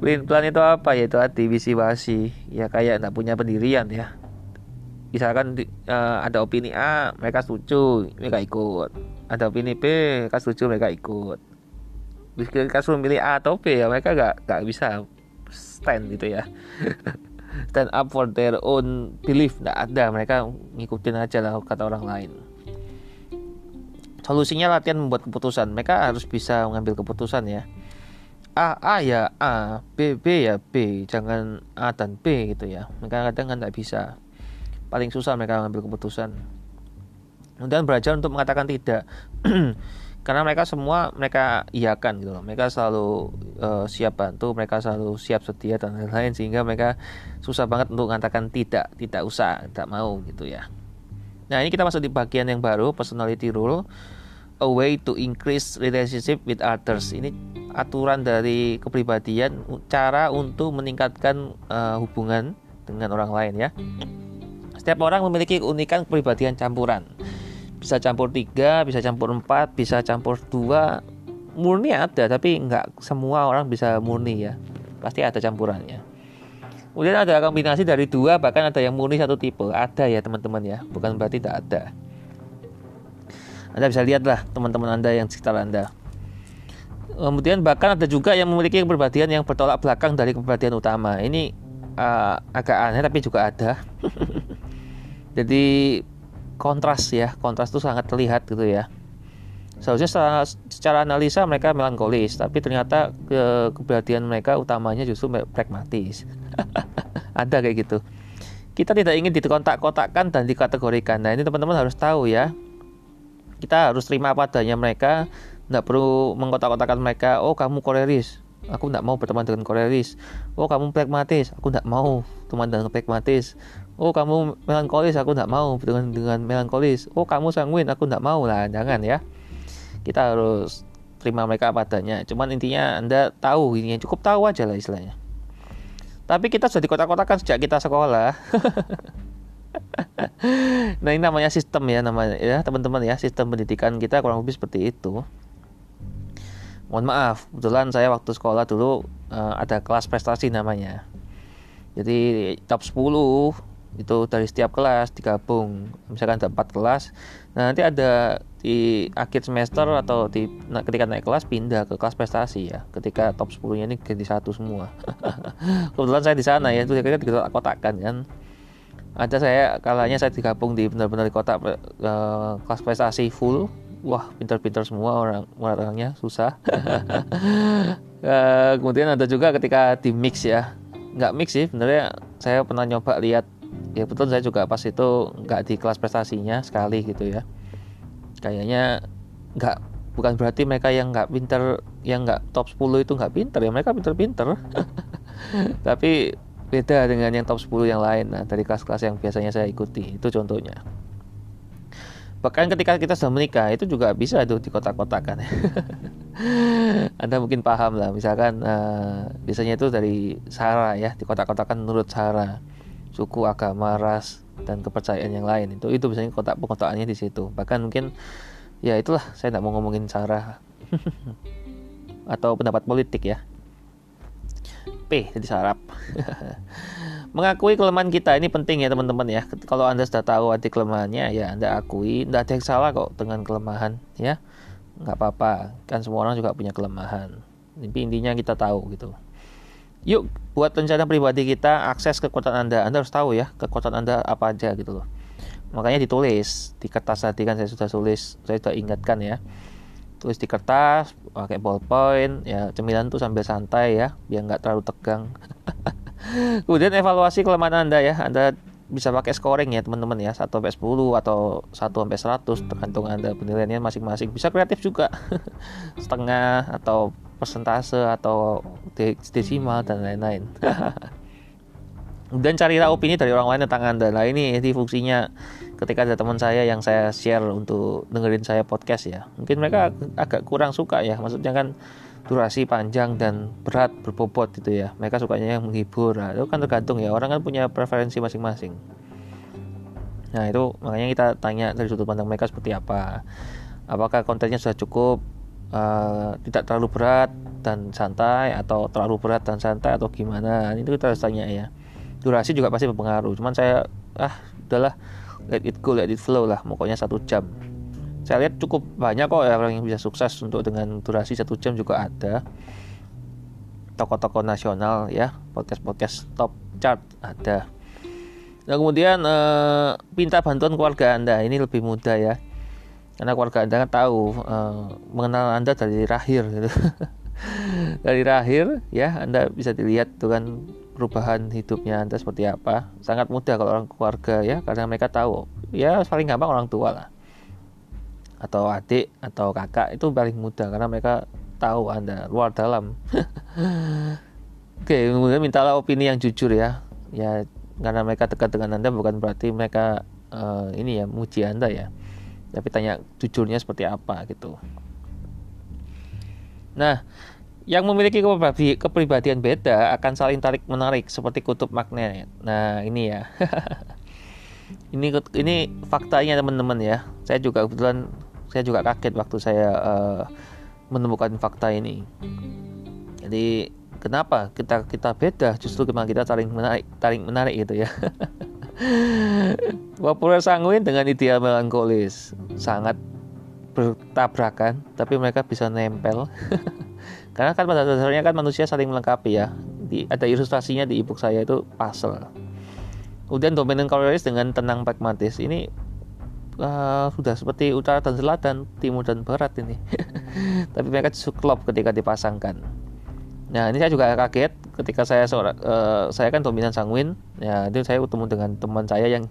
Plan plan itu apa? Ya itu arti Wishy Washy ya kayak nggak punya pendirian ya. Misalkan uh, ada opini A mereka setuju mereka ikut ada opini B mereka setuju mereka ikut. Mereka suruh milih A atau B ya mereka gak, gak bisa stand gitu ya. Stand up for their own belief nggak ada. Mereka ngikutin aja lah kata orang lain. Solusinya latihan membuat keputusan. Mereka harus bisa mengambil keputusan ya. A A ya A. B B ya B. Jangan A dan B gitu ya. Mereka kadang kan nggak bisa. Paling susah mereka mengambil keputusan kemudian belajar untuk mengatakan tidak. Karena mereka semua mereka iakan gitu loh. Mereka selalu uh, siap bantu mereka selalu siap setia dan lain-lain sehingga mereka susah banget untuk mengatakan tidak tidak usah tidak mau gitu ya. Nah ini kita masuk di bagian yang baru personality rule a way to increase relationship with others. Ini aturan dari kepribadian cara untuk meningkatkan uh, hubungan dengan orang lain ya. Setiap orang memiliki keunikan kepribadian campuran bisa campur tiga bisa campur empat bisa campur dua. Murni ada tapi nggak semua orang bisa murni ya. Pasti ada campurannya. Kemudian ada kombinasi dari dua bahkan ada yang murni satu tipe. Ada ya teman-teman ya. Bukan berarti tidak ada. Anda bisa lihatlah teman-teman anda yang sekitar anda. Kemudian bahkan ada juga yang memiliki kepribadian yang bertolak belakang dari kepribadian utama. Ini uh, agak aneh tapi juga ada. Jadi kontras ya kontras itu sangat terlihat gitu ya. Seharusnya secara, secara analisa mereka melankolis tapi ternyata ke keberhatian mereka utamanya justru pragmatis. Ada kayak gitu. Kita tidak ingin dikotak-kotakkan dan dikategorikan. Nah ini teman-teman harus tahu ya. Kita harus terima apa adanya mereka. Tidak perlu mengkotak-kotakan mereka. Oh kamu koleris aku tidak mau berteman dengan koleris oh kamu pragmatis. Aku tidak mau teman dengan pragmatis oh kamu melankolis aku tidak mau dengan dengan melankolis. Oh kamu sanguin aku tidak mau lah jangan ya. Kita harus terima mereka apa adanya cuman intinya anda tahu ini cukup tahu aja lah istilahnya. Tapi kita sudah di kota-kotakan sejak kita sekolah. Nah ini namanya sistem ya namanya ya teman-teman ya sistem pendidikan kita kurang lebih seperti itu. Mohon maaf kebetulan saya waktu sekolah dulu uh, ada kelas prestasi namanya. Jadi top 10 itu dari setiap kelas digabung. Misalkan ada empat kelas nah nanti ada di akhir semester atau di nah, ketika naik kelas pindah ke kelas prestasi ya. Ketika top 10 nya ini ganti satu semua. Kebetulan saya di sana ya itu kira kira kotakan kan ada saya kalanya saya digabung di benar-benar di kotak uh, kelas prestasi full. Wah pintar-pintar semua orang orangnya susah. Uh, kemudian ada juga ketika di mix ya. Nggak mix sih sebenarnya saya pernah nyoba lihat ya betul saya juga pas itu nggak di kelas prestasinya sekali gitu ya. Kayaknya nggak bukan berarti mereka yang nggak pinter yang nggak top 10 itu nggak pinter ya. Mereka pinter-pinter. Tapi beda dengan yang top 10 yang lain. Nah dari kelas-kelas yang biasanya saya ikuti itu contohnya. Bahkan ketika kita sudah menikah itu juga bisa tuh di kotak-kotakan Anda mungkin paham lah. Misalkan uh, biasanya itu dari Sarah ya di kotak-kotakan menurut Sarah suku, agama, ras dan kepercayaan yang lain itu itu biasanya kotak pengkotakannya di situ. Bahkan mungkin ya itulah saya tidak mau ngomongin cara atau pendapat politik ya. P jadi sarap. Mengakui kelemahan kita ini penting ya teman-teman ya. Kalau Anda sudah tahu arti kelemahannya ya Anda akui. Tidak ada yang salah kok dengan kelemahan ya. Nggak apa-apa. Kan semua orang juga punya kelemahan. Tapi intinya kita tahu gitu. Yuk buat rencana pribadi kita akses kekuatan Anda. Anda harus tahu ya kekuatan Anda apa aja gitu loh. Makanya ditulis di kertas tadi kan saya sudah tulis, saya sudah ingatkan ya. Tulis di kertas pakai ballpoint ya cemilan tuh sambil santai ya biar nggak terlalu tegang. Kemudian evaluasi kelemahan Anda ya. Anda bisa pakai scoring ya teman-teman ya 1 sampai 10 atau 1 sampai 100 tergantung Anda penilaiannya masing-masing. Bisa kreatif juga. Setengah atau persentase atau desimal dan lain-lain. dan carilah opini dari orang lain tentang Anda. Nah, ini ini fungsinya ketika ada teman saya yang saya share untuk dengerin saya podcast ya. Mungkin mereka agak kurang suka ya. Maksudnya kan durasi panjang dan berat berbobot gitu ya mereka sukanya yang menghibur nah, itu kan tergantung ya orang kan punya preferensi masing-masing nah itu makanya kita tanya dari sudut pandang mereka seperti apa apakah kontennya sudah cukup uh, tidak terlalu berat dan santai atau terlalu berat dan santai atau gimana. Itu kita harus tanya ya. Durasi juga pasti berpengaruh. Cuman saya ah udahlah let it go let it flow lah pokoknya satu jam. Saya lihat cukup banyak kok orang yang bisa sukses untuk dengan durasi satu jam juga ada. Tokoh-tokoh nasional ya podcast-podcast top chart ada. Nah kemudian eh, minta bantuan keluarga anda. Ini lebih mudah ya karena keluarga anda kan tahu eh, mengenal anda dari lahir gitu. Dari lahir ya anda bisa dilihat tuh kan perubahan hidupnya anda seperti apa. Sangat mudah kalau orang keluarga ya karena mereka tahu ya paling gampang orang tua lah. Atau adik atau kakak itu paling mudah karena mereka tahu anda luar dalam. Oke kemudian mintalah opini yang jujur ya. Ya karena mereka dekat dengan anda bukan berarti mereka uh, ini ya muji anda ya tapi tanya jujurnya seperti apa gitu. Nah yang memiliki kepribadian beda akan saling tarik menarik seperti kutub magnet. Nah ini ya. Ini ini faktanya teman-teman ya. Saya juga kebetulan saya juga kaget waktu saya uh, menemukan fakta ini. Jadi kenapa kita kita beda? Justru memang kita saling menarik tarik menarik gitu ya Populer sanguin dengan ideal melankolis. Sangat bertabrakan tapi mereka bisa nempel. Karena kan pada dasarnya kan manusia saling melengkapi ya. Di, ada ilustrasinya di ebook saya itu puzzle. Kemudian dominan kaloris dengan tenang pragmatis. Ini uh, sudah seperti utara dan selatan, timur dan barat ini. Tapi mereka justru klop ketika dipasangkan. Nah ini saya juga kaget ketika saya seorang uh, saya kan dominan sanguin. Ya itu saya ketemu dengan teman saya yang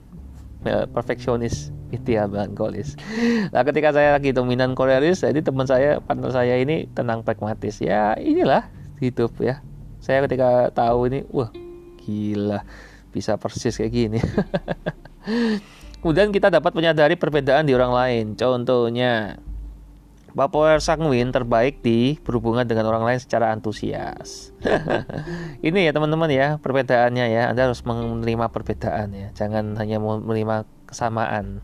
uh, perfeksionis ideal melankolis. Nah ketika saya lagi dominan koleris, jadi teman saya partner saya ini tenang pragmatis. Ya inilah hidup ya. Saya ketika tahu ini, wah gila bisa persis kayak gini. Kemudian kita dapat menyadari perbedaan di orang lain. Contohnya, Bipolar sanguin terbaik di berhubungan dengan orang lain secara antusias. Ini ya teman-teman ya perbedaannya ya. Anda harus menerima perbedaan ya. Jangan hanya menerima kesamaan.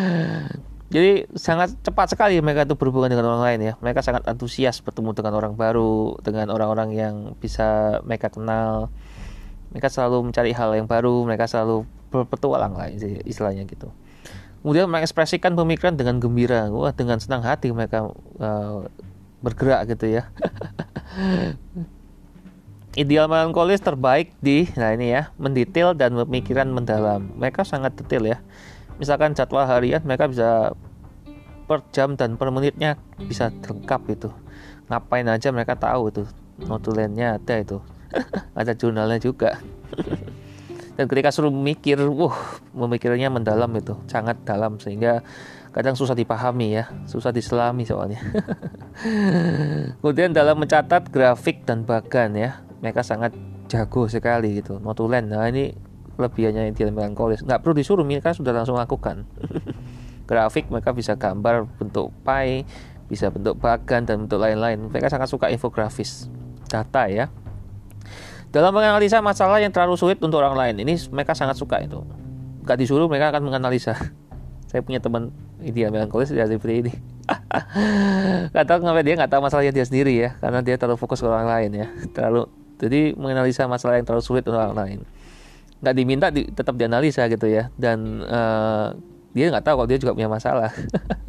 Jadi sangat cepat sekali mereka itu berhubungan dengan orang lain ya. Mereka sangat antusias bertemu dengan orang baru, dengan orang-orang yang bisa mereka kenal. Mereka selalu mencari hal yang baru, mereka selalu berpetualang lah istilahnya gitu kemudian mengekspresikan pemikiran dengan gembira. Wah dengan senang hati mereka uh, bergerak gitu ya. Ideal melankolis terbaik di nah ini ya mendetail dan pemikiran mendalam. Mereka sangat detail ya. Misalkan jadwal harian mereka bisa per jam dan per menitnya bisa lengkap itu ngapain aja mereka tahu itu. Notulennya ada itu. Ada jurnalnya juga dan ketika suruh mikir wah memikirnya mendalam itu sangat dalam sehingga kadang susah dipahami ya susah diselami soalnya. Kemudian dalam mencatat grafik dan bagan ya mereka sangat jago sekali gitu notulen. Nah ini kelebihannya yang melankolis nggak perlu disuruh mereka sudah langsung lakukan. Grafik mereka bisa gambar bentuk pie bisa bentuk bagan dan bentuk lain-lain. Mereka sangat suka infografis data ya dalam menganalisa masalah yang terlalu sulit untuk orang lain, ini mereka sangat suka itu. Gak disuruh mereka akan menganalisa. Saya punya teman dia melankolis dia seperti ini. gak tahu kenapa dia nggak tahu masalahnya dia sendiri ya, karena dia terlalu fokus ke orang lain ya. Terlalu jadi menganalisa masalah yang terlalu sulit untuk orang lain. Gak diminta di, tetap dianalisa gitu ya, dan uh, dia nggak tahu kalau dia juga punya masalah.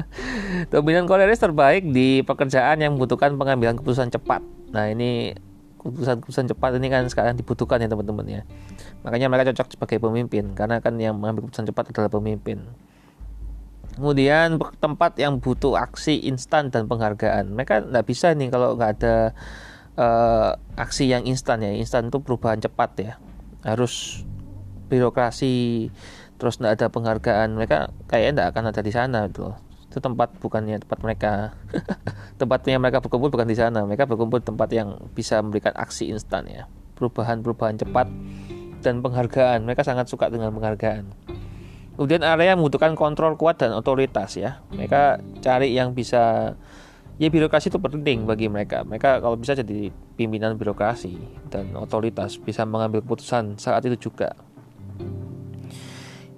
Dominan koleris terbaik di pekerjaan yang membutuhkan pengambilan keputusan cepat. Nah ini keputusan-keputusan cepat ini kan sekarang dibutuhkan ya teman-teman ya. Makanya mereka cocok sebagai pemimpin karena kan yang mengambil keputusan cepat adalah pemimpin. Kemudian tempat yang butuh aksi instan dan penghargaan. Mereka nggak bisa nih kalau nggak ada uh, aksi yang instan ya. Instan itu perubahan cepat ya. Harus birokrasi terus tidak ada penghargaan. Mereka kayaknya tidak akan ada di sana gitu itu tempat bukannya tempat mereka tempatnya mereka berkumpul bukan di sana. Mereka berkumpul di tempat yang bisa memberikan aksi instan ya. Perubahan-perubahan cepat dan penghargaan. Mereka sangat suka dengan penghargaan. Kemudian area membutuhkan kontrol kuat dan otoritas ya. Mereka cari yang bisa ya birokrasi itu penting bagi mereka. Mereka kalau bisa jadi pimpinan birokrasi dan otoritas bisa mengambil keputusan saat itu juga.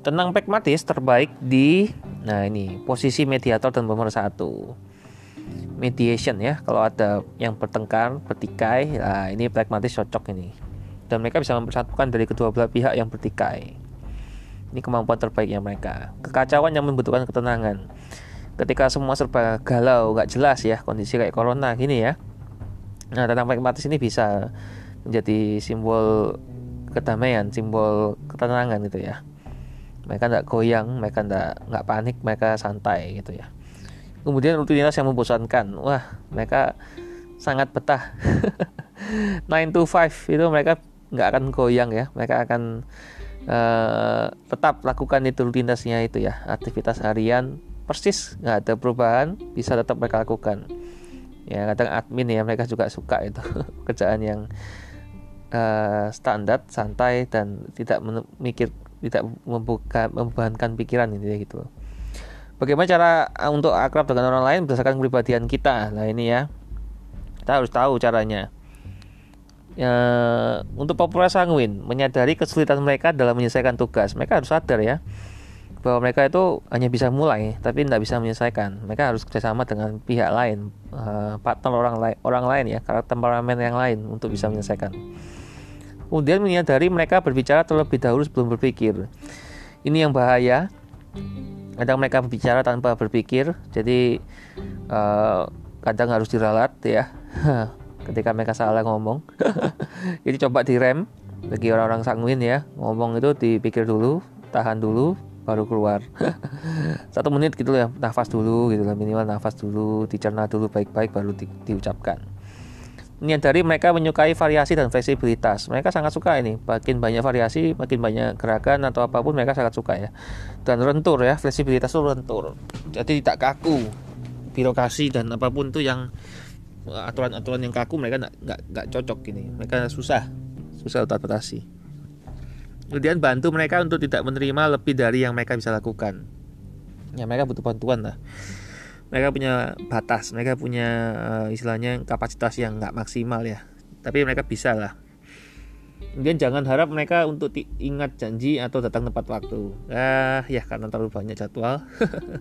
Tenang pragmatis terbaik di Nah ini posisi mediator dan pemersatu mediation ya kalau ada yang bertengkar bertikai nah ini pragmatis cocok ini. Dan mereka bisa mempersatukan dari kedua belah pihak yang bertikai. Ini kemampuan terbaiknya mereka. Kekacauan yang membutuhkan ketenangan. Ketika semua serba galau nggak jelas ya kondisi kayak corona gini ya. Nah tentang pragmatis ini bisa menjadi simbol kedamaian simbol ketenangan gitu ya mereka tidak goyang mereka tidak nggak panik mereka santai gitu ya. Kemudian rutinitas yang membosankan. Wah mereka sangat betah. 9 to 5 itu mereka nggak akan goyang ya. Mereka akan uh, tetap lakukan itu rutinitasnya itu ya. Aktivitas harian persis nggak ada perubahan bisa tetap mereka lakukan. Ya kadang admin ya mereka juga suka itu. Kerjaan yang uh, standar santai dan tidak mikir tidak membuka membebankan pikiran ya gitu Bagaimana cara uh, untuk akrab dengan orang lain berdasarkan kepribadian kita? Nah ini ya, kita harus tahu caranya. Ya, untuk populer sanguin menyadari kesulitan mereka dalam menyelesaikan tugas, mereka harus sadar ya bahwa mereka itu hanya bisa mulai tapi tidak bisa menyelesaikan. Mereka harus kerjasama dengan pihak lain, uh, partner orang lain, orang lain ya, karakter temperamen yang lain untuk bisa menyelesaikan. Kemudian menyadari mereka berbicara terlebih dahulu sebelum berpikir. Ini yang bahaya. Kadang mereka berbicara tanpa berpikir, jadi uh, kadang harus diralat ya. Ketika mereka salah ngomong, jadi coba direm bagi orang-orang sanguin ya. Ngomong itu dipikir dulu, tahan dulu, baru keluar satu menit gitu ya nafas dulu gitu lah minimal nafas dulu dicerna dulu baik-baik baru di, diucapkan menyadari mereka menyukai variasi dan fleksibilitas. Mereka sangat suka ini, makin banyak variasi, makin banyak gerakan atau apa pun mereka sangat suka ya. Dan rentur ya, fleksibilitas itu rentur. Jadi tidak kaku. Birokrasi dan apa pun itu yang aturan-aturan yang kaku mereka nggak cocok ini. Mereka susah, susah adaptasi. Kemudian bantu mereka untuk tidak menerima lebih dari yang mereka bisa lakukan. Ya mereka butuh bantuan lah mereka punya batas mereka punya uh, istilahnya kapasitas yang nggak maksimal ya. Tapi mereka bisa lah. Kemudian jangan harap mereka untuk ingat janji atau datang tepat waktu. Ah ya karena terlalu banyak jadwal.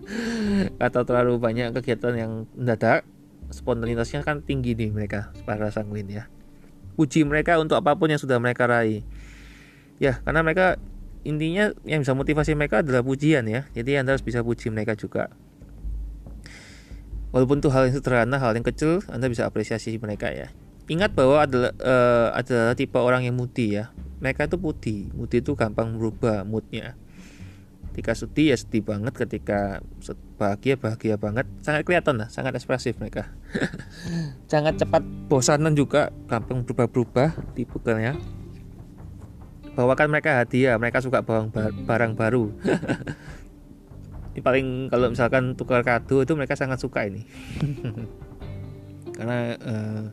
Atau terlalu banyak kegiatan yang mendadak spontanitasnya kan tinggi nih mereka para sanguin ya. Puji mereka untuk apa pun yang sudah mereka raih. Ya karena mereka intinya yang bisa motivasi mereka adalah pujian ya. Jadi anda harus bisa puji mereka juga Walaupun itu hal yang sederhana, hal yang kecil, Anda bisa apresiasi mereka ya. Ingat bahwa adalah uh, adalah tipe orang yang moody ya. Mereka itu moody. Moody itu gampang merubah moodnya. Ketika sedih ya sedih banget, ketika bahagia bahagia banget. Sangat kelihatan lah, sangat ekspresif mereka. sangat cepat bosanan juga, gampang berubah-berubah tipikalnya. Bawakan mereka hadiah, mereka suka barang, barang baru. ini paling kalau misalkan tukar kado itu mereka sangat suka ini. Karena uh,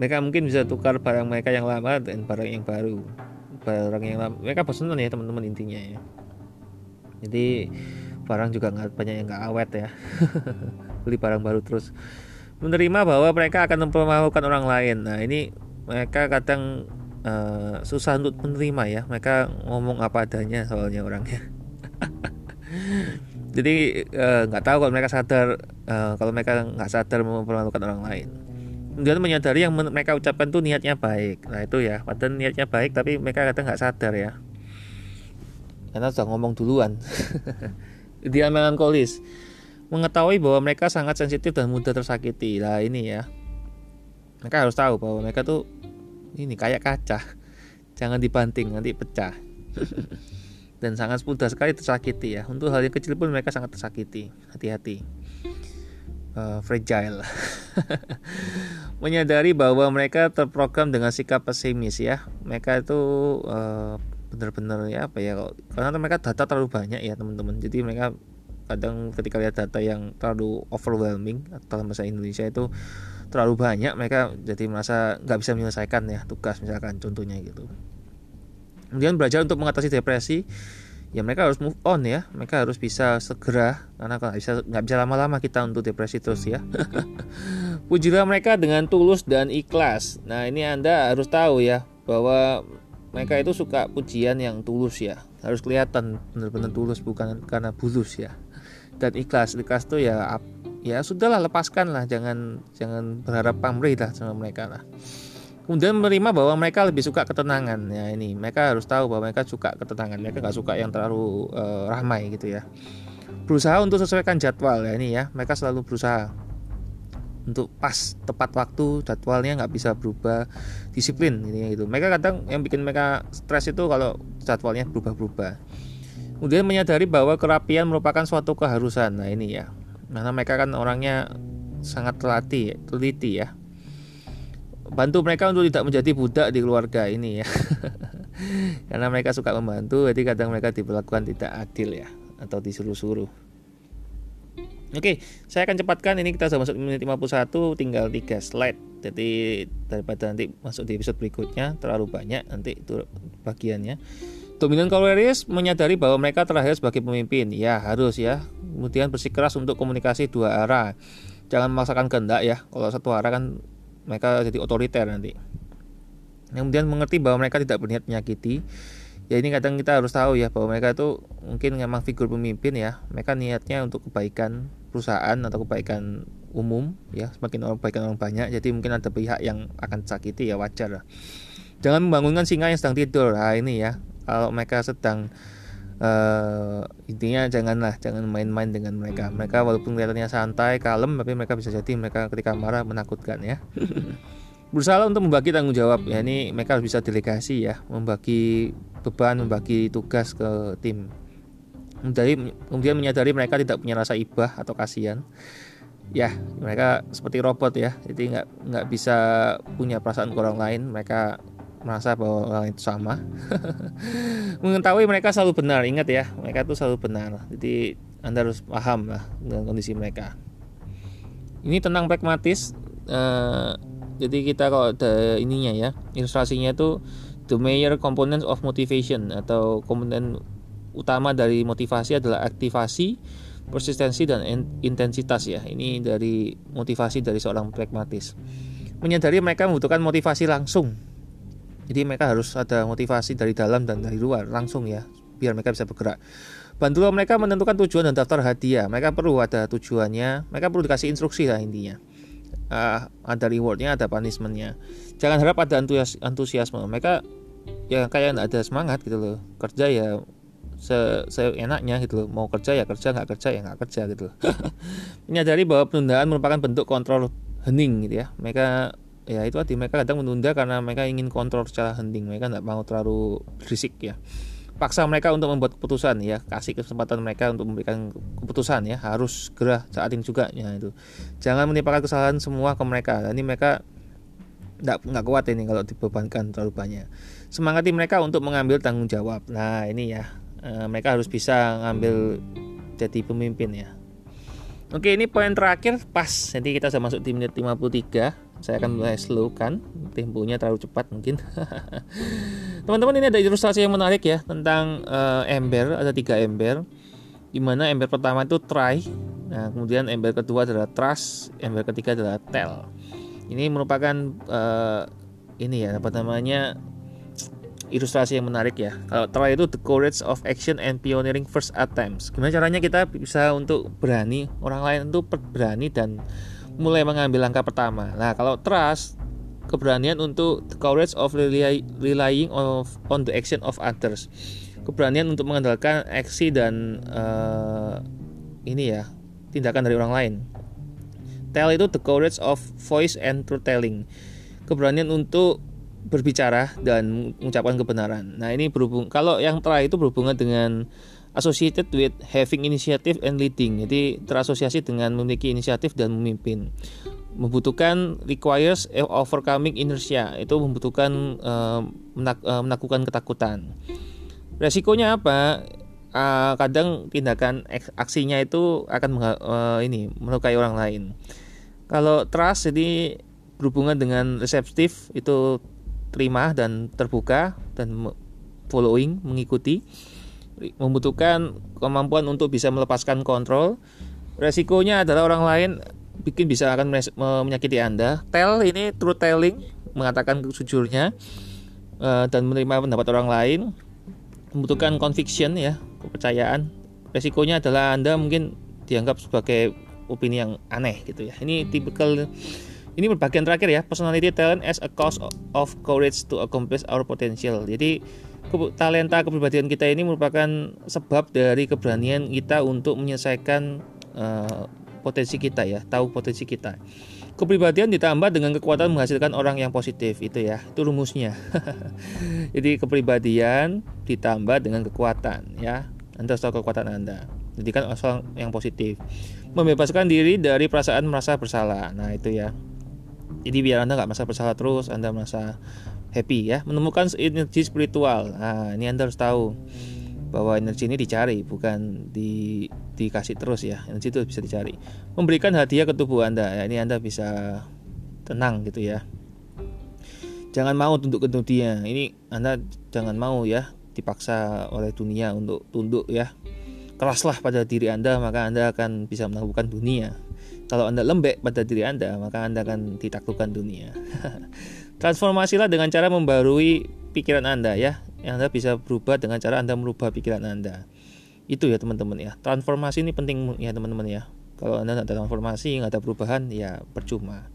mereka mungkin bisa tukar barang mereka yang lama dan barang yang baru. Barang yang lama mereka bosan ya teman-teman intinya ya. Jadi barang juga nggak banyak yang nggak awet ya. Beli barang baru terus. Menerima bahwa mereka akan mempermalukan orang lain. Nah ini mereka kadang uh, susah untuk menerima ya. Mereka ngomong apa adanya soalnya orangnya jadi eh, nggak uh, tahu kalau mereka sadar uh, kalau mereka nggak sadar mempermalukan orang lain. Kemudian menyadari yang mereka ucapkan tuh niatnya baik. Nah itu ya padahal niatnya baik tapi mereka kadang nggak sadar ya. Karena sudah ngomong duluan. Dia melankolis mengetahui bahwa mereka sangat sensitif dan mudah tersakiti. Lah ini ya. Mereka harus tahu bahwa mereka tuh ini kayak kaca. Jangan dibanting nanti pecah dan sangat mudah sekali tersakiti ya. Untuk hal yang kecil pun mereka sangat tersakiti. Hati-hati. Uh, fragile. Menyadari bahwa mereka terprogram dengan sikap pesimis ya. Mereka itu uh, benar-benar ya apa ya karena mereka data terlalu banyak ya teman-teman jadi mereka kadang ketika lihat data yang terlalu overwhelming atau bahasa Indonesia itu terlalu banyak mereka jadi merasa nggak bisa menyelesaikan ya tugas misalkan contohnya gitu kemudian belajar untuk mengatasi depresi ya mereka harus move on ya. Mereka harus bisa segera karena nggak bisa nggak bisa lama-lama kita untuk depresi terus ya. Pujilah mereka dengan tulus dan ikhlas. Nah ini anda harus tahu ya bahwa mereka itu suka pujian yang tulus ya. Harus kelihatan benar-benar tulus bukan karena bulus ya. Dan ikhlas ikhlas tuh ya ya sudahlah lepaskan lah jangan jangan berharap pamrih lah sama mereka lah kemudian menerima bahwa mereka lebih suka ketenangan. Ya ini mereka harus tahu bahwa mereka suka ketenangan mereka nggak suka yang terlalu uh, ramai gitu ya. Berusaha untuk sesuaikan jadwal ya ini ya. Mereka selalu berusaha untuk pas tepat waktu jadwalnya nggak bisa berubah disiplin ini gitu. Mereka kadang yang bikin mereka stres itu kalau jadwalnya berubah-berubah. Kemudian menyadari bahwa kerapian merupakan suatu keharusan. Nah ini ya. Karena mereka kan orangnya sangat teliti teliti ya bantu mereka untuk tidak menjadi budak di keluarga ini ya karena mereka suka membantu jadi kadang mereka diperlakukan tidak adil ya atau disuruh-suruh Oke, saya akan cepatkan ini kita sudah masuk menit 51 tinggal 3 slide. Jadi daripada nanti masuk di episode berikutnya terlalu banyak nanti itu bagiannya. Dominan kaloris menyadari bahwa mereka terakhir sebagai pemimpin. Ya, harus ya. Kemudian bersikeras untuk komunikasi dua arah. Jangan memaksakan kehendak ya. Kalau satu arah kan mereka jadi otoriter nanti. Kemudian mengerti bahwa mereka tidak berniat menyakiti. Ya ini kadang kita harus tahu ya bahwa mereka itu mungkin memang figur pemimpin ya. Mereka niatnya untuk kebaikan perusahaan atau kebaikan umum ya. Semakin orang kebaikan orang banyak jadi mungkin ada pihak yang akan sakiti ya wajar lah. Jangan membangunkan singa yang sedang tidur. Nah ini ya kalau mereka sedang uh, intinya janganlah jangan main-main dengan mereka. Mereka walaupun kelihatannya santai kalem tapi mereka bisa jadi mereka ketika marah menakutkan ya. Berusaha untuk membagi tanggung jawab. Ya ini mereka harus bisa delegasi ya. Membagi beban membagi tugas ke tim. Kemudian kemudian menyadari mereka tidak punya rasa ibah atau kasihan. Ya mereka seperti robot ya. Jadi nggak nggak bisa punya perasaan ke orang lain. Mereka merasa bahwa itu sama. Mengetahui mereka selalu benar ingat ya mereka itu selalu benar. Jadi anda harus paham lah dengan kondisi mereka. Ini tentang pragmatis uh, jadi kita kalau ada ininya ya ilustrasinya itu the major components of motivation atau komponen utama dari motivasi adalah aktivasi persistensi dan intensitas ya. Ini dari motivasi dari seorang pragmatis. Menyadari mereka membutuhkan motivasi langsung jadi mereka harus ada motivasi dari dalam dan dari luar langsung ya biar mereka bisa bergerak. Bantulah mereka menentukan tujuan dan daftar hadiah. Mereka perlu ada tujuannya mereka perlu dikasih instruksi lah intinya. Uh, ada rewardnya ada punishmentnya. Jangan harap ada antusiasme. Mereka ya kayak nggak ada semangat gitu loh. Kerja ya se seenaknya gitu loh. Mau kerja ya kerja nggak kerja ya nggak kerja gitu loh. Menyadari bahwa penundaan merupakan bentuk kontrol hening gitu ya. Mereka ya itu tadi mereka kadang menunda karena mereka ingin kontrol secara hening. Mereka nggak mau terlalu berisik ya. Paksa mereka untuk membuat keputusan ya. Kasih kesempatan mereka untuk memberikan keputusan ya. Harus segera saat ini juga ya itu. Jangan menimpakan kesalahan semua ke mereka. Ini mereka nggak nggak kuat ini kalau dibebankan terlalu banyak. Semangati mereka untuk mengambil tanggung jawab. Nah ini ya. E, mereka harus bisa ngambil jadi pemimpin ya. Oke ini poin terakhir pas. Nanti kita sudah masuk di menit 53 saya akan mulai slow kan temponya terlalu cepat mungkin teman-teman ini ada ilustrasi yang menarik ya tentang uh, ember ada tiga ember di mana ember pertama itu try nah kemudian ember kedua adalah trust ember ketiga adalah tell ini merupakan uh, ini ya apa namanya ilustrasi yang menarik ya. Kalau try itu the courage of action and pioneering first attempts. Gimana caranya kita bisa untuk berani orang lain itu berani dan mulai mengambil langkah pertama. Nah, kalau trust keberanian untuk the courage of relying of, on the action of others. Keberanian untuk mengandalkan aksi dan uh, ini ya, tindakan dari orang lain. Tell itu the courage of voice and truth telling. Keberanian untuk berbicara dan mengucapkan kebenaran. Nah, ini berhubung kalau yang terakhir itu berhubungan dengan associated with having initiative and leading. Jadi terasosiasi dengan memiliki inisiatif dan memimpin. Membutuhkan requires overcoming inertia. Itu membutuhkan uh, menak uh, menaklukkan ketakutan. resikonya apa uh, kadang tindakan aksinya itu akan uh, ini melukai orang lain kalau trust jadi berhubungan dengan reseptif itu terima dan terbuka dan following mengikuti membutuhkan kemampuan untuk bisa melepaskan kontrol. Resikonya adalah orang lain bikin bisa akan menyakiti anda. Tell ini true telling mengatakan sejujurnya uh, dan menerima pendapat orang lain. Membutuhkan conviction ya kepercayaan. Resikonya adalah anda mungkin dianggap sebagai opini yang aneh gitu ya. Ini tipikal ini berbagian terakhir ya. Personality talent as a cause of courage to accomplish our potential. Jadi talenta kepribadian kita ini merupakan sebab dari keberanian kita untuk menyelesaikan uh, potensi kita ya tahu potensi kita. Kepribadian ditambah dengan kekuatan menghasilkan orang yang positif itu ya itu rumusnya. Jadi kepribadian ditambah dengan kekuatan ya. Anda tahu kekuatan anda. Jadi kan orang yang positif. Membebaskan diri dari perasaan merasa bersalah. Nah itu ya. Jadi biar anda nggak merasa bersalah terus anda merasa happy ya menemukan energi spiritual. Nah ini anda harus tahu bahwa energi ini dicari bukan di dikasih terus ya. Energi itu bisa dicari. Memberikan hadiah ke tubuh anda ya ini anda bisa tenang gitu ya. Jangan mau tunduk ke dunia. Ini anda jangan mau ya dipaksa oleh dunia untuk tunduk ya. Keraslah pada diri anda maka anda akan bisa menaklukkan dunia. Kalau anda lembek pada diri anda maka anda akan ditaklukkan dunia transformasilah dengan cara membarui pikiran anda ya Anda bisa berubah dengan cara Anda merubah pikiran Anda. Itu ya teman-teman ya. Transformasi ini penting ya teman-teman ya. Kalau Anda tidak ada transformasi, nggak ada perubahan, ya percuma.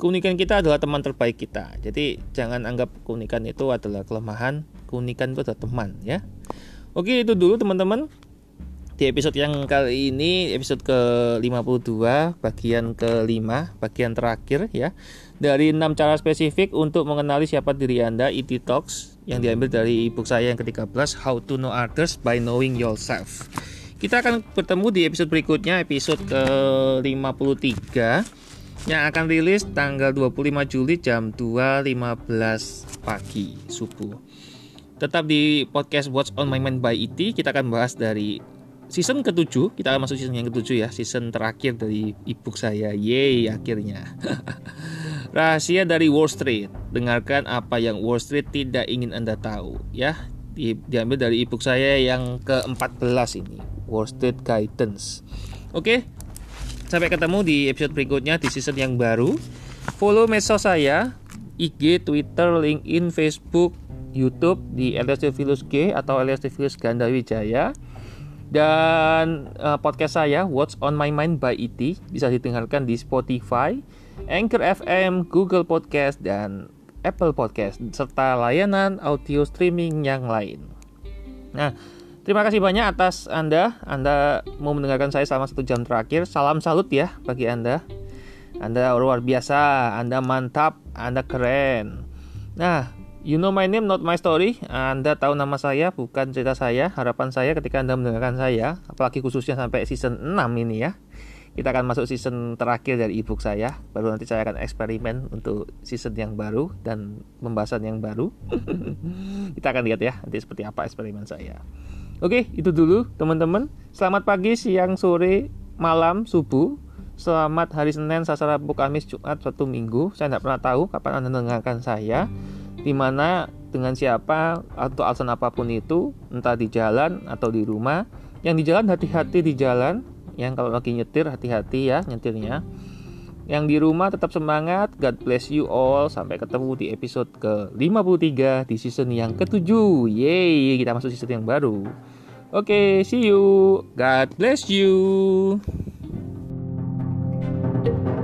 Keunikan kita adalah teman terbaik kita. Jadi jangan anggap keunikan itu adalah kelemahan. Keunikan itu adalah teman ya. Oke itu dulu teman-teman di episode yang kali ini episode ke-52 bagian ke-5 bagian terakhir ya dari 6 cara spesifik untuk mengenali siapa diri Anda IT e Talks yang diambil dari ebook saya yang ke-13 How to Know Others by Knowing Yourself. Kita akan bertemu di episode berikutnya episode ke-53 yang akan rilis tanggal 25 Juli jam 2.15 pagi subuh. Tetap di podcast What's on My Mind by IT e kita akan bahas dari season ketujuh kita akan masuk season yang ketujuh ya season terakhir dari ebook saya. Yay akhirnya rahasia dari Wall Street. Dengarkan apa yang Wall Street tidak ingin anda tahu ya. Di, diambil dari ebook saya yang ke-14 ini Wall Street Guidance. Oke sampai ketemu di episode berikutnya di season yang baru. Follow medsos saya IG, Twitter, LinkedIn, Facebook, YouTube di LSD Filus G atau LSD Filus Ganda Wijaya dan uh, podcast saya What's on My Mind by ET bisa didengarkan di Spotify, Anchor FM, Google Podcast dan Apple Podcast serta layanan audio streaming yang lain. Nah, terima kasih banyak atas Anda. Anda mau mendengarkan saya selama satu jam terakhir. Salam salut ya bagi Anda. Anda luar biasa, Anda mantap, Anda keren. Nah, You know my name, not my story. Anda tahu nama saya, bukan cerita saya. Harapan saya ketika Anda mendengarkan saya, apalagi khususnya sampai season 6 ini ya. Kita akan masuk season terakhir dari ebook saya. Baru nanti saya akan eksperimen untuk season yang baru dan pembahasan yang baru. Kita akan lihat ya nanti seperti apa eksperimen saya. Oke, itu dulu teman-teman. Selamat pagi, siang, sore, malam, subuh. Selamat hari Senin, Selasa, Rabu, Kamis, Jumat, suatu minggu. Saya tidak pernah tahu kapan Anda mendengarkan saya di mana dengan siapa atau alasan apa pun itu entah di jalan atau di rumah yang di jalan hati-hati di jalan yang kalau lagi nyetir hati-hati ya nyetirnya. Yang di rumah tetap semangat. God bless you all. Sampai ketemu di episode ke-53 di season yang ke-7 yeay kita masuk season yang baru. Oke okay, see you. God bless you thank you.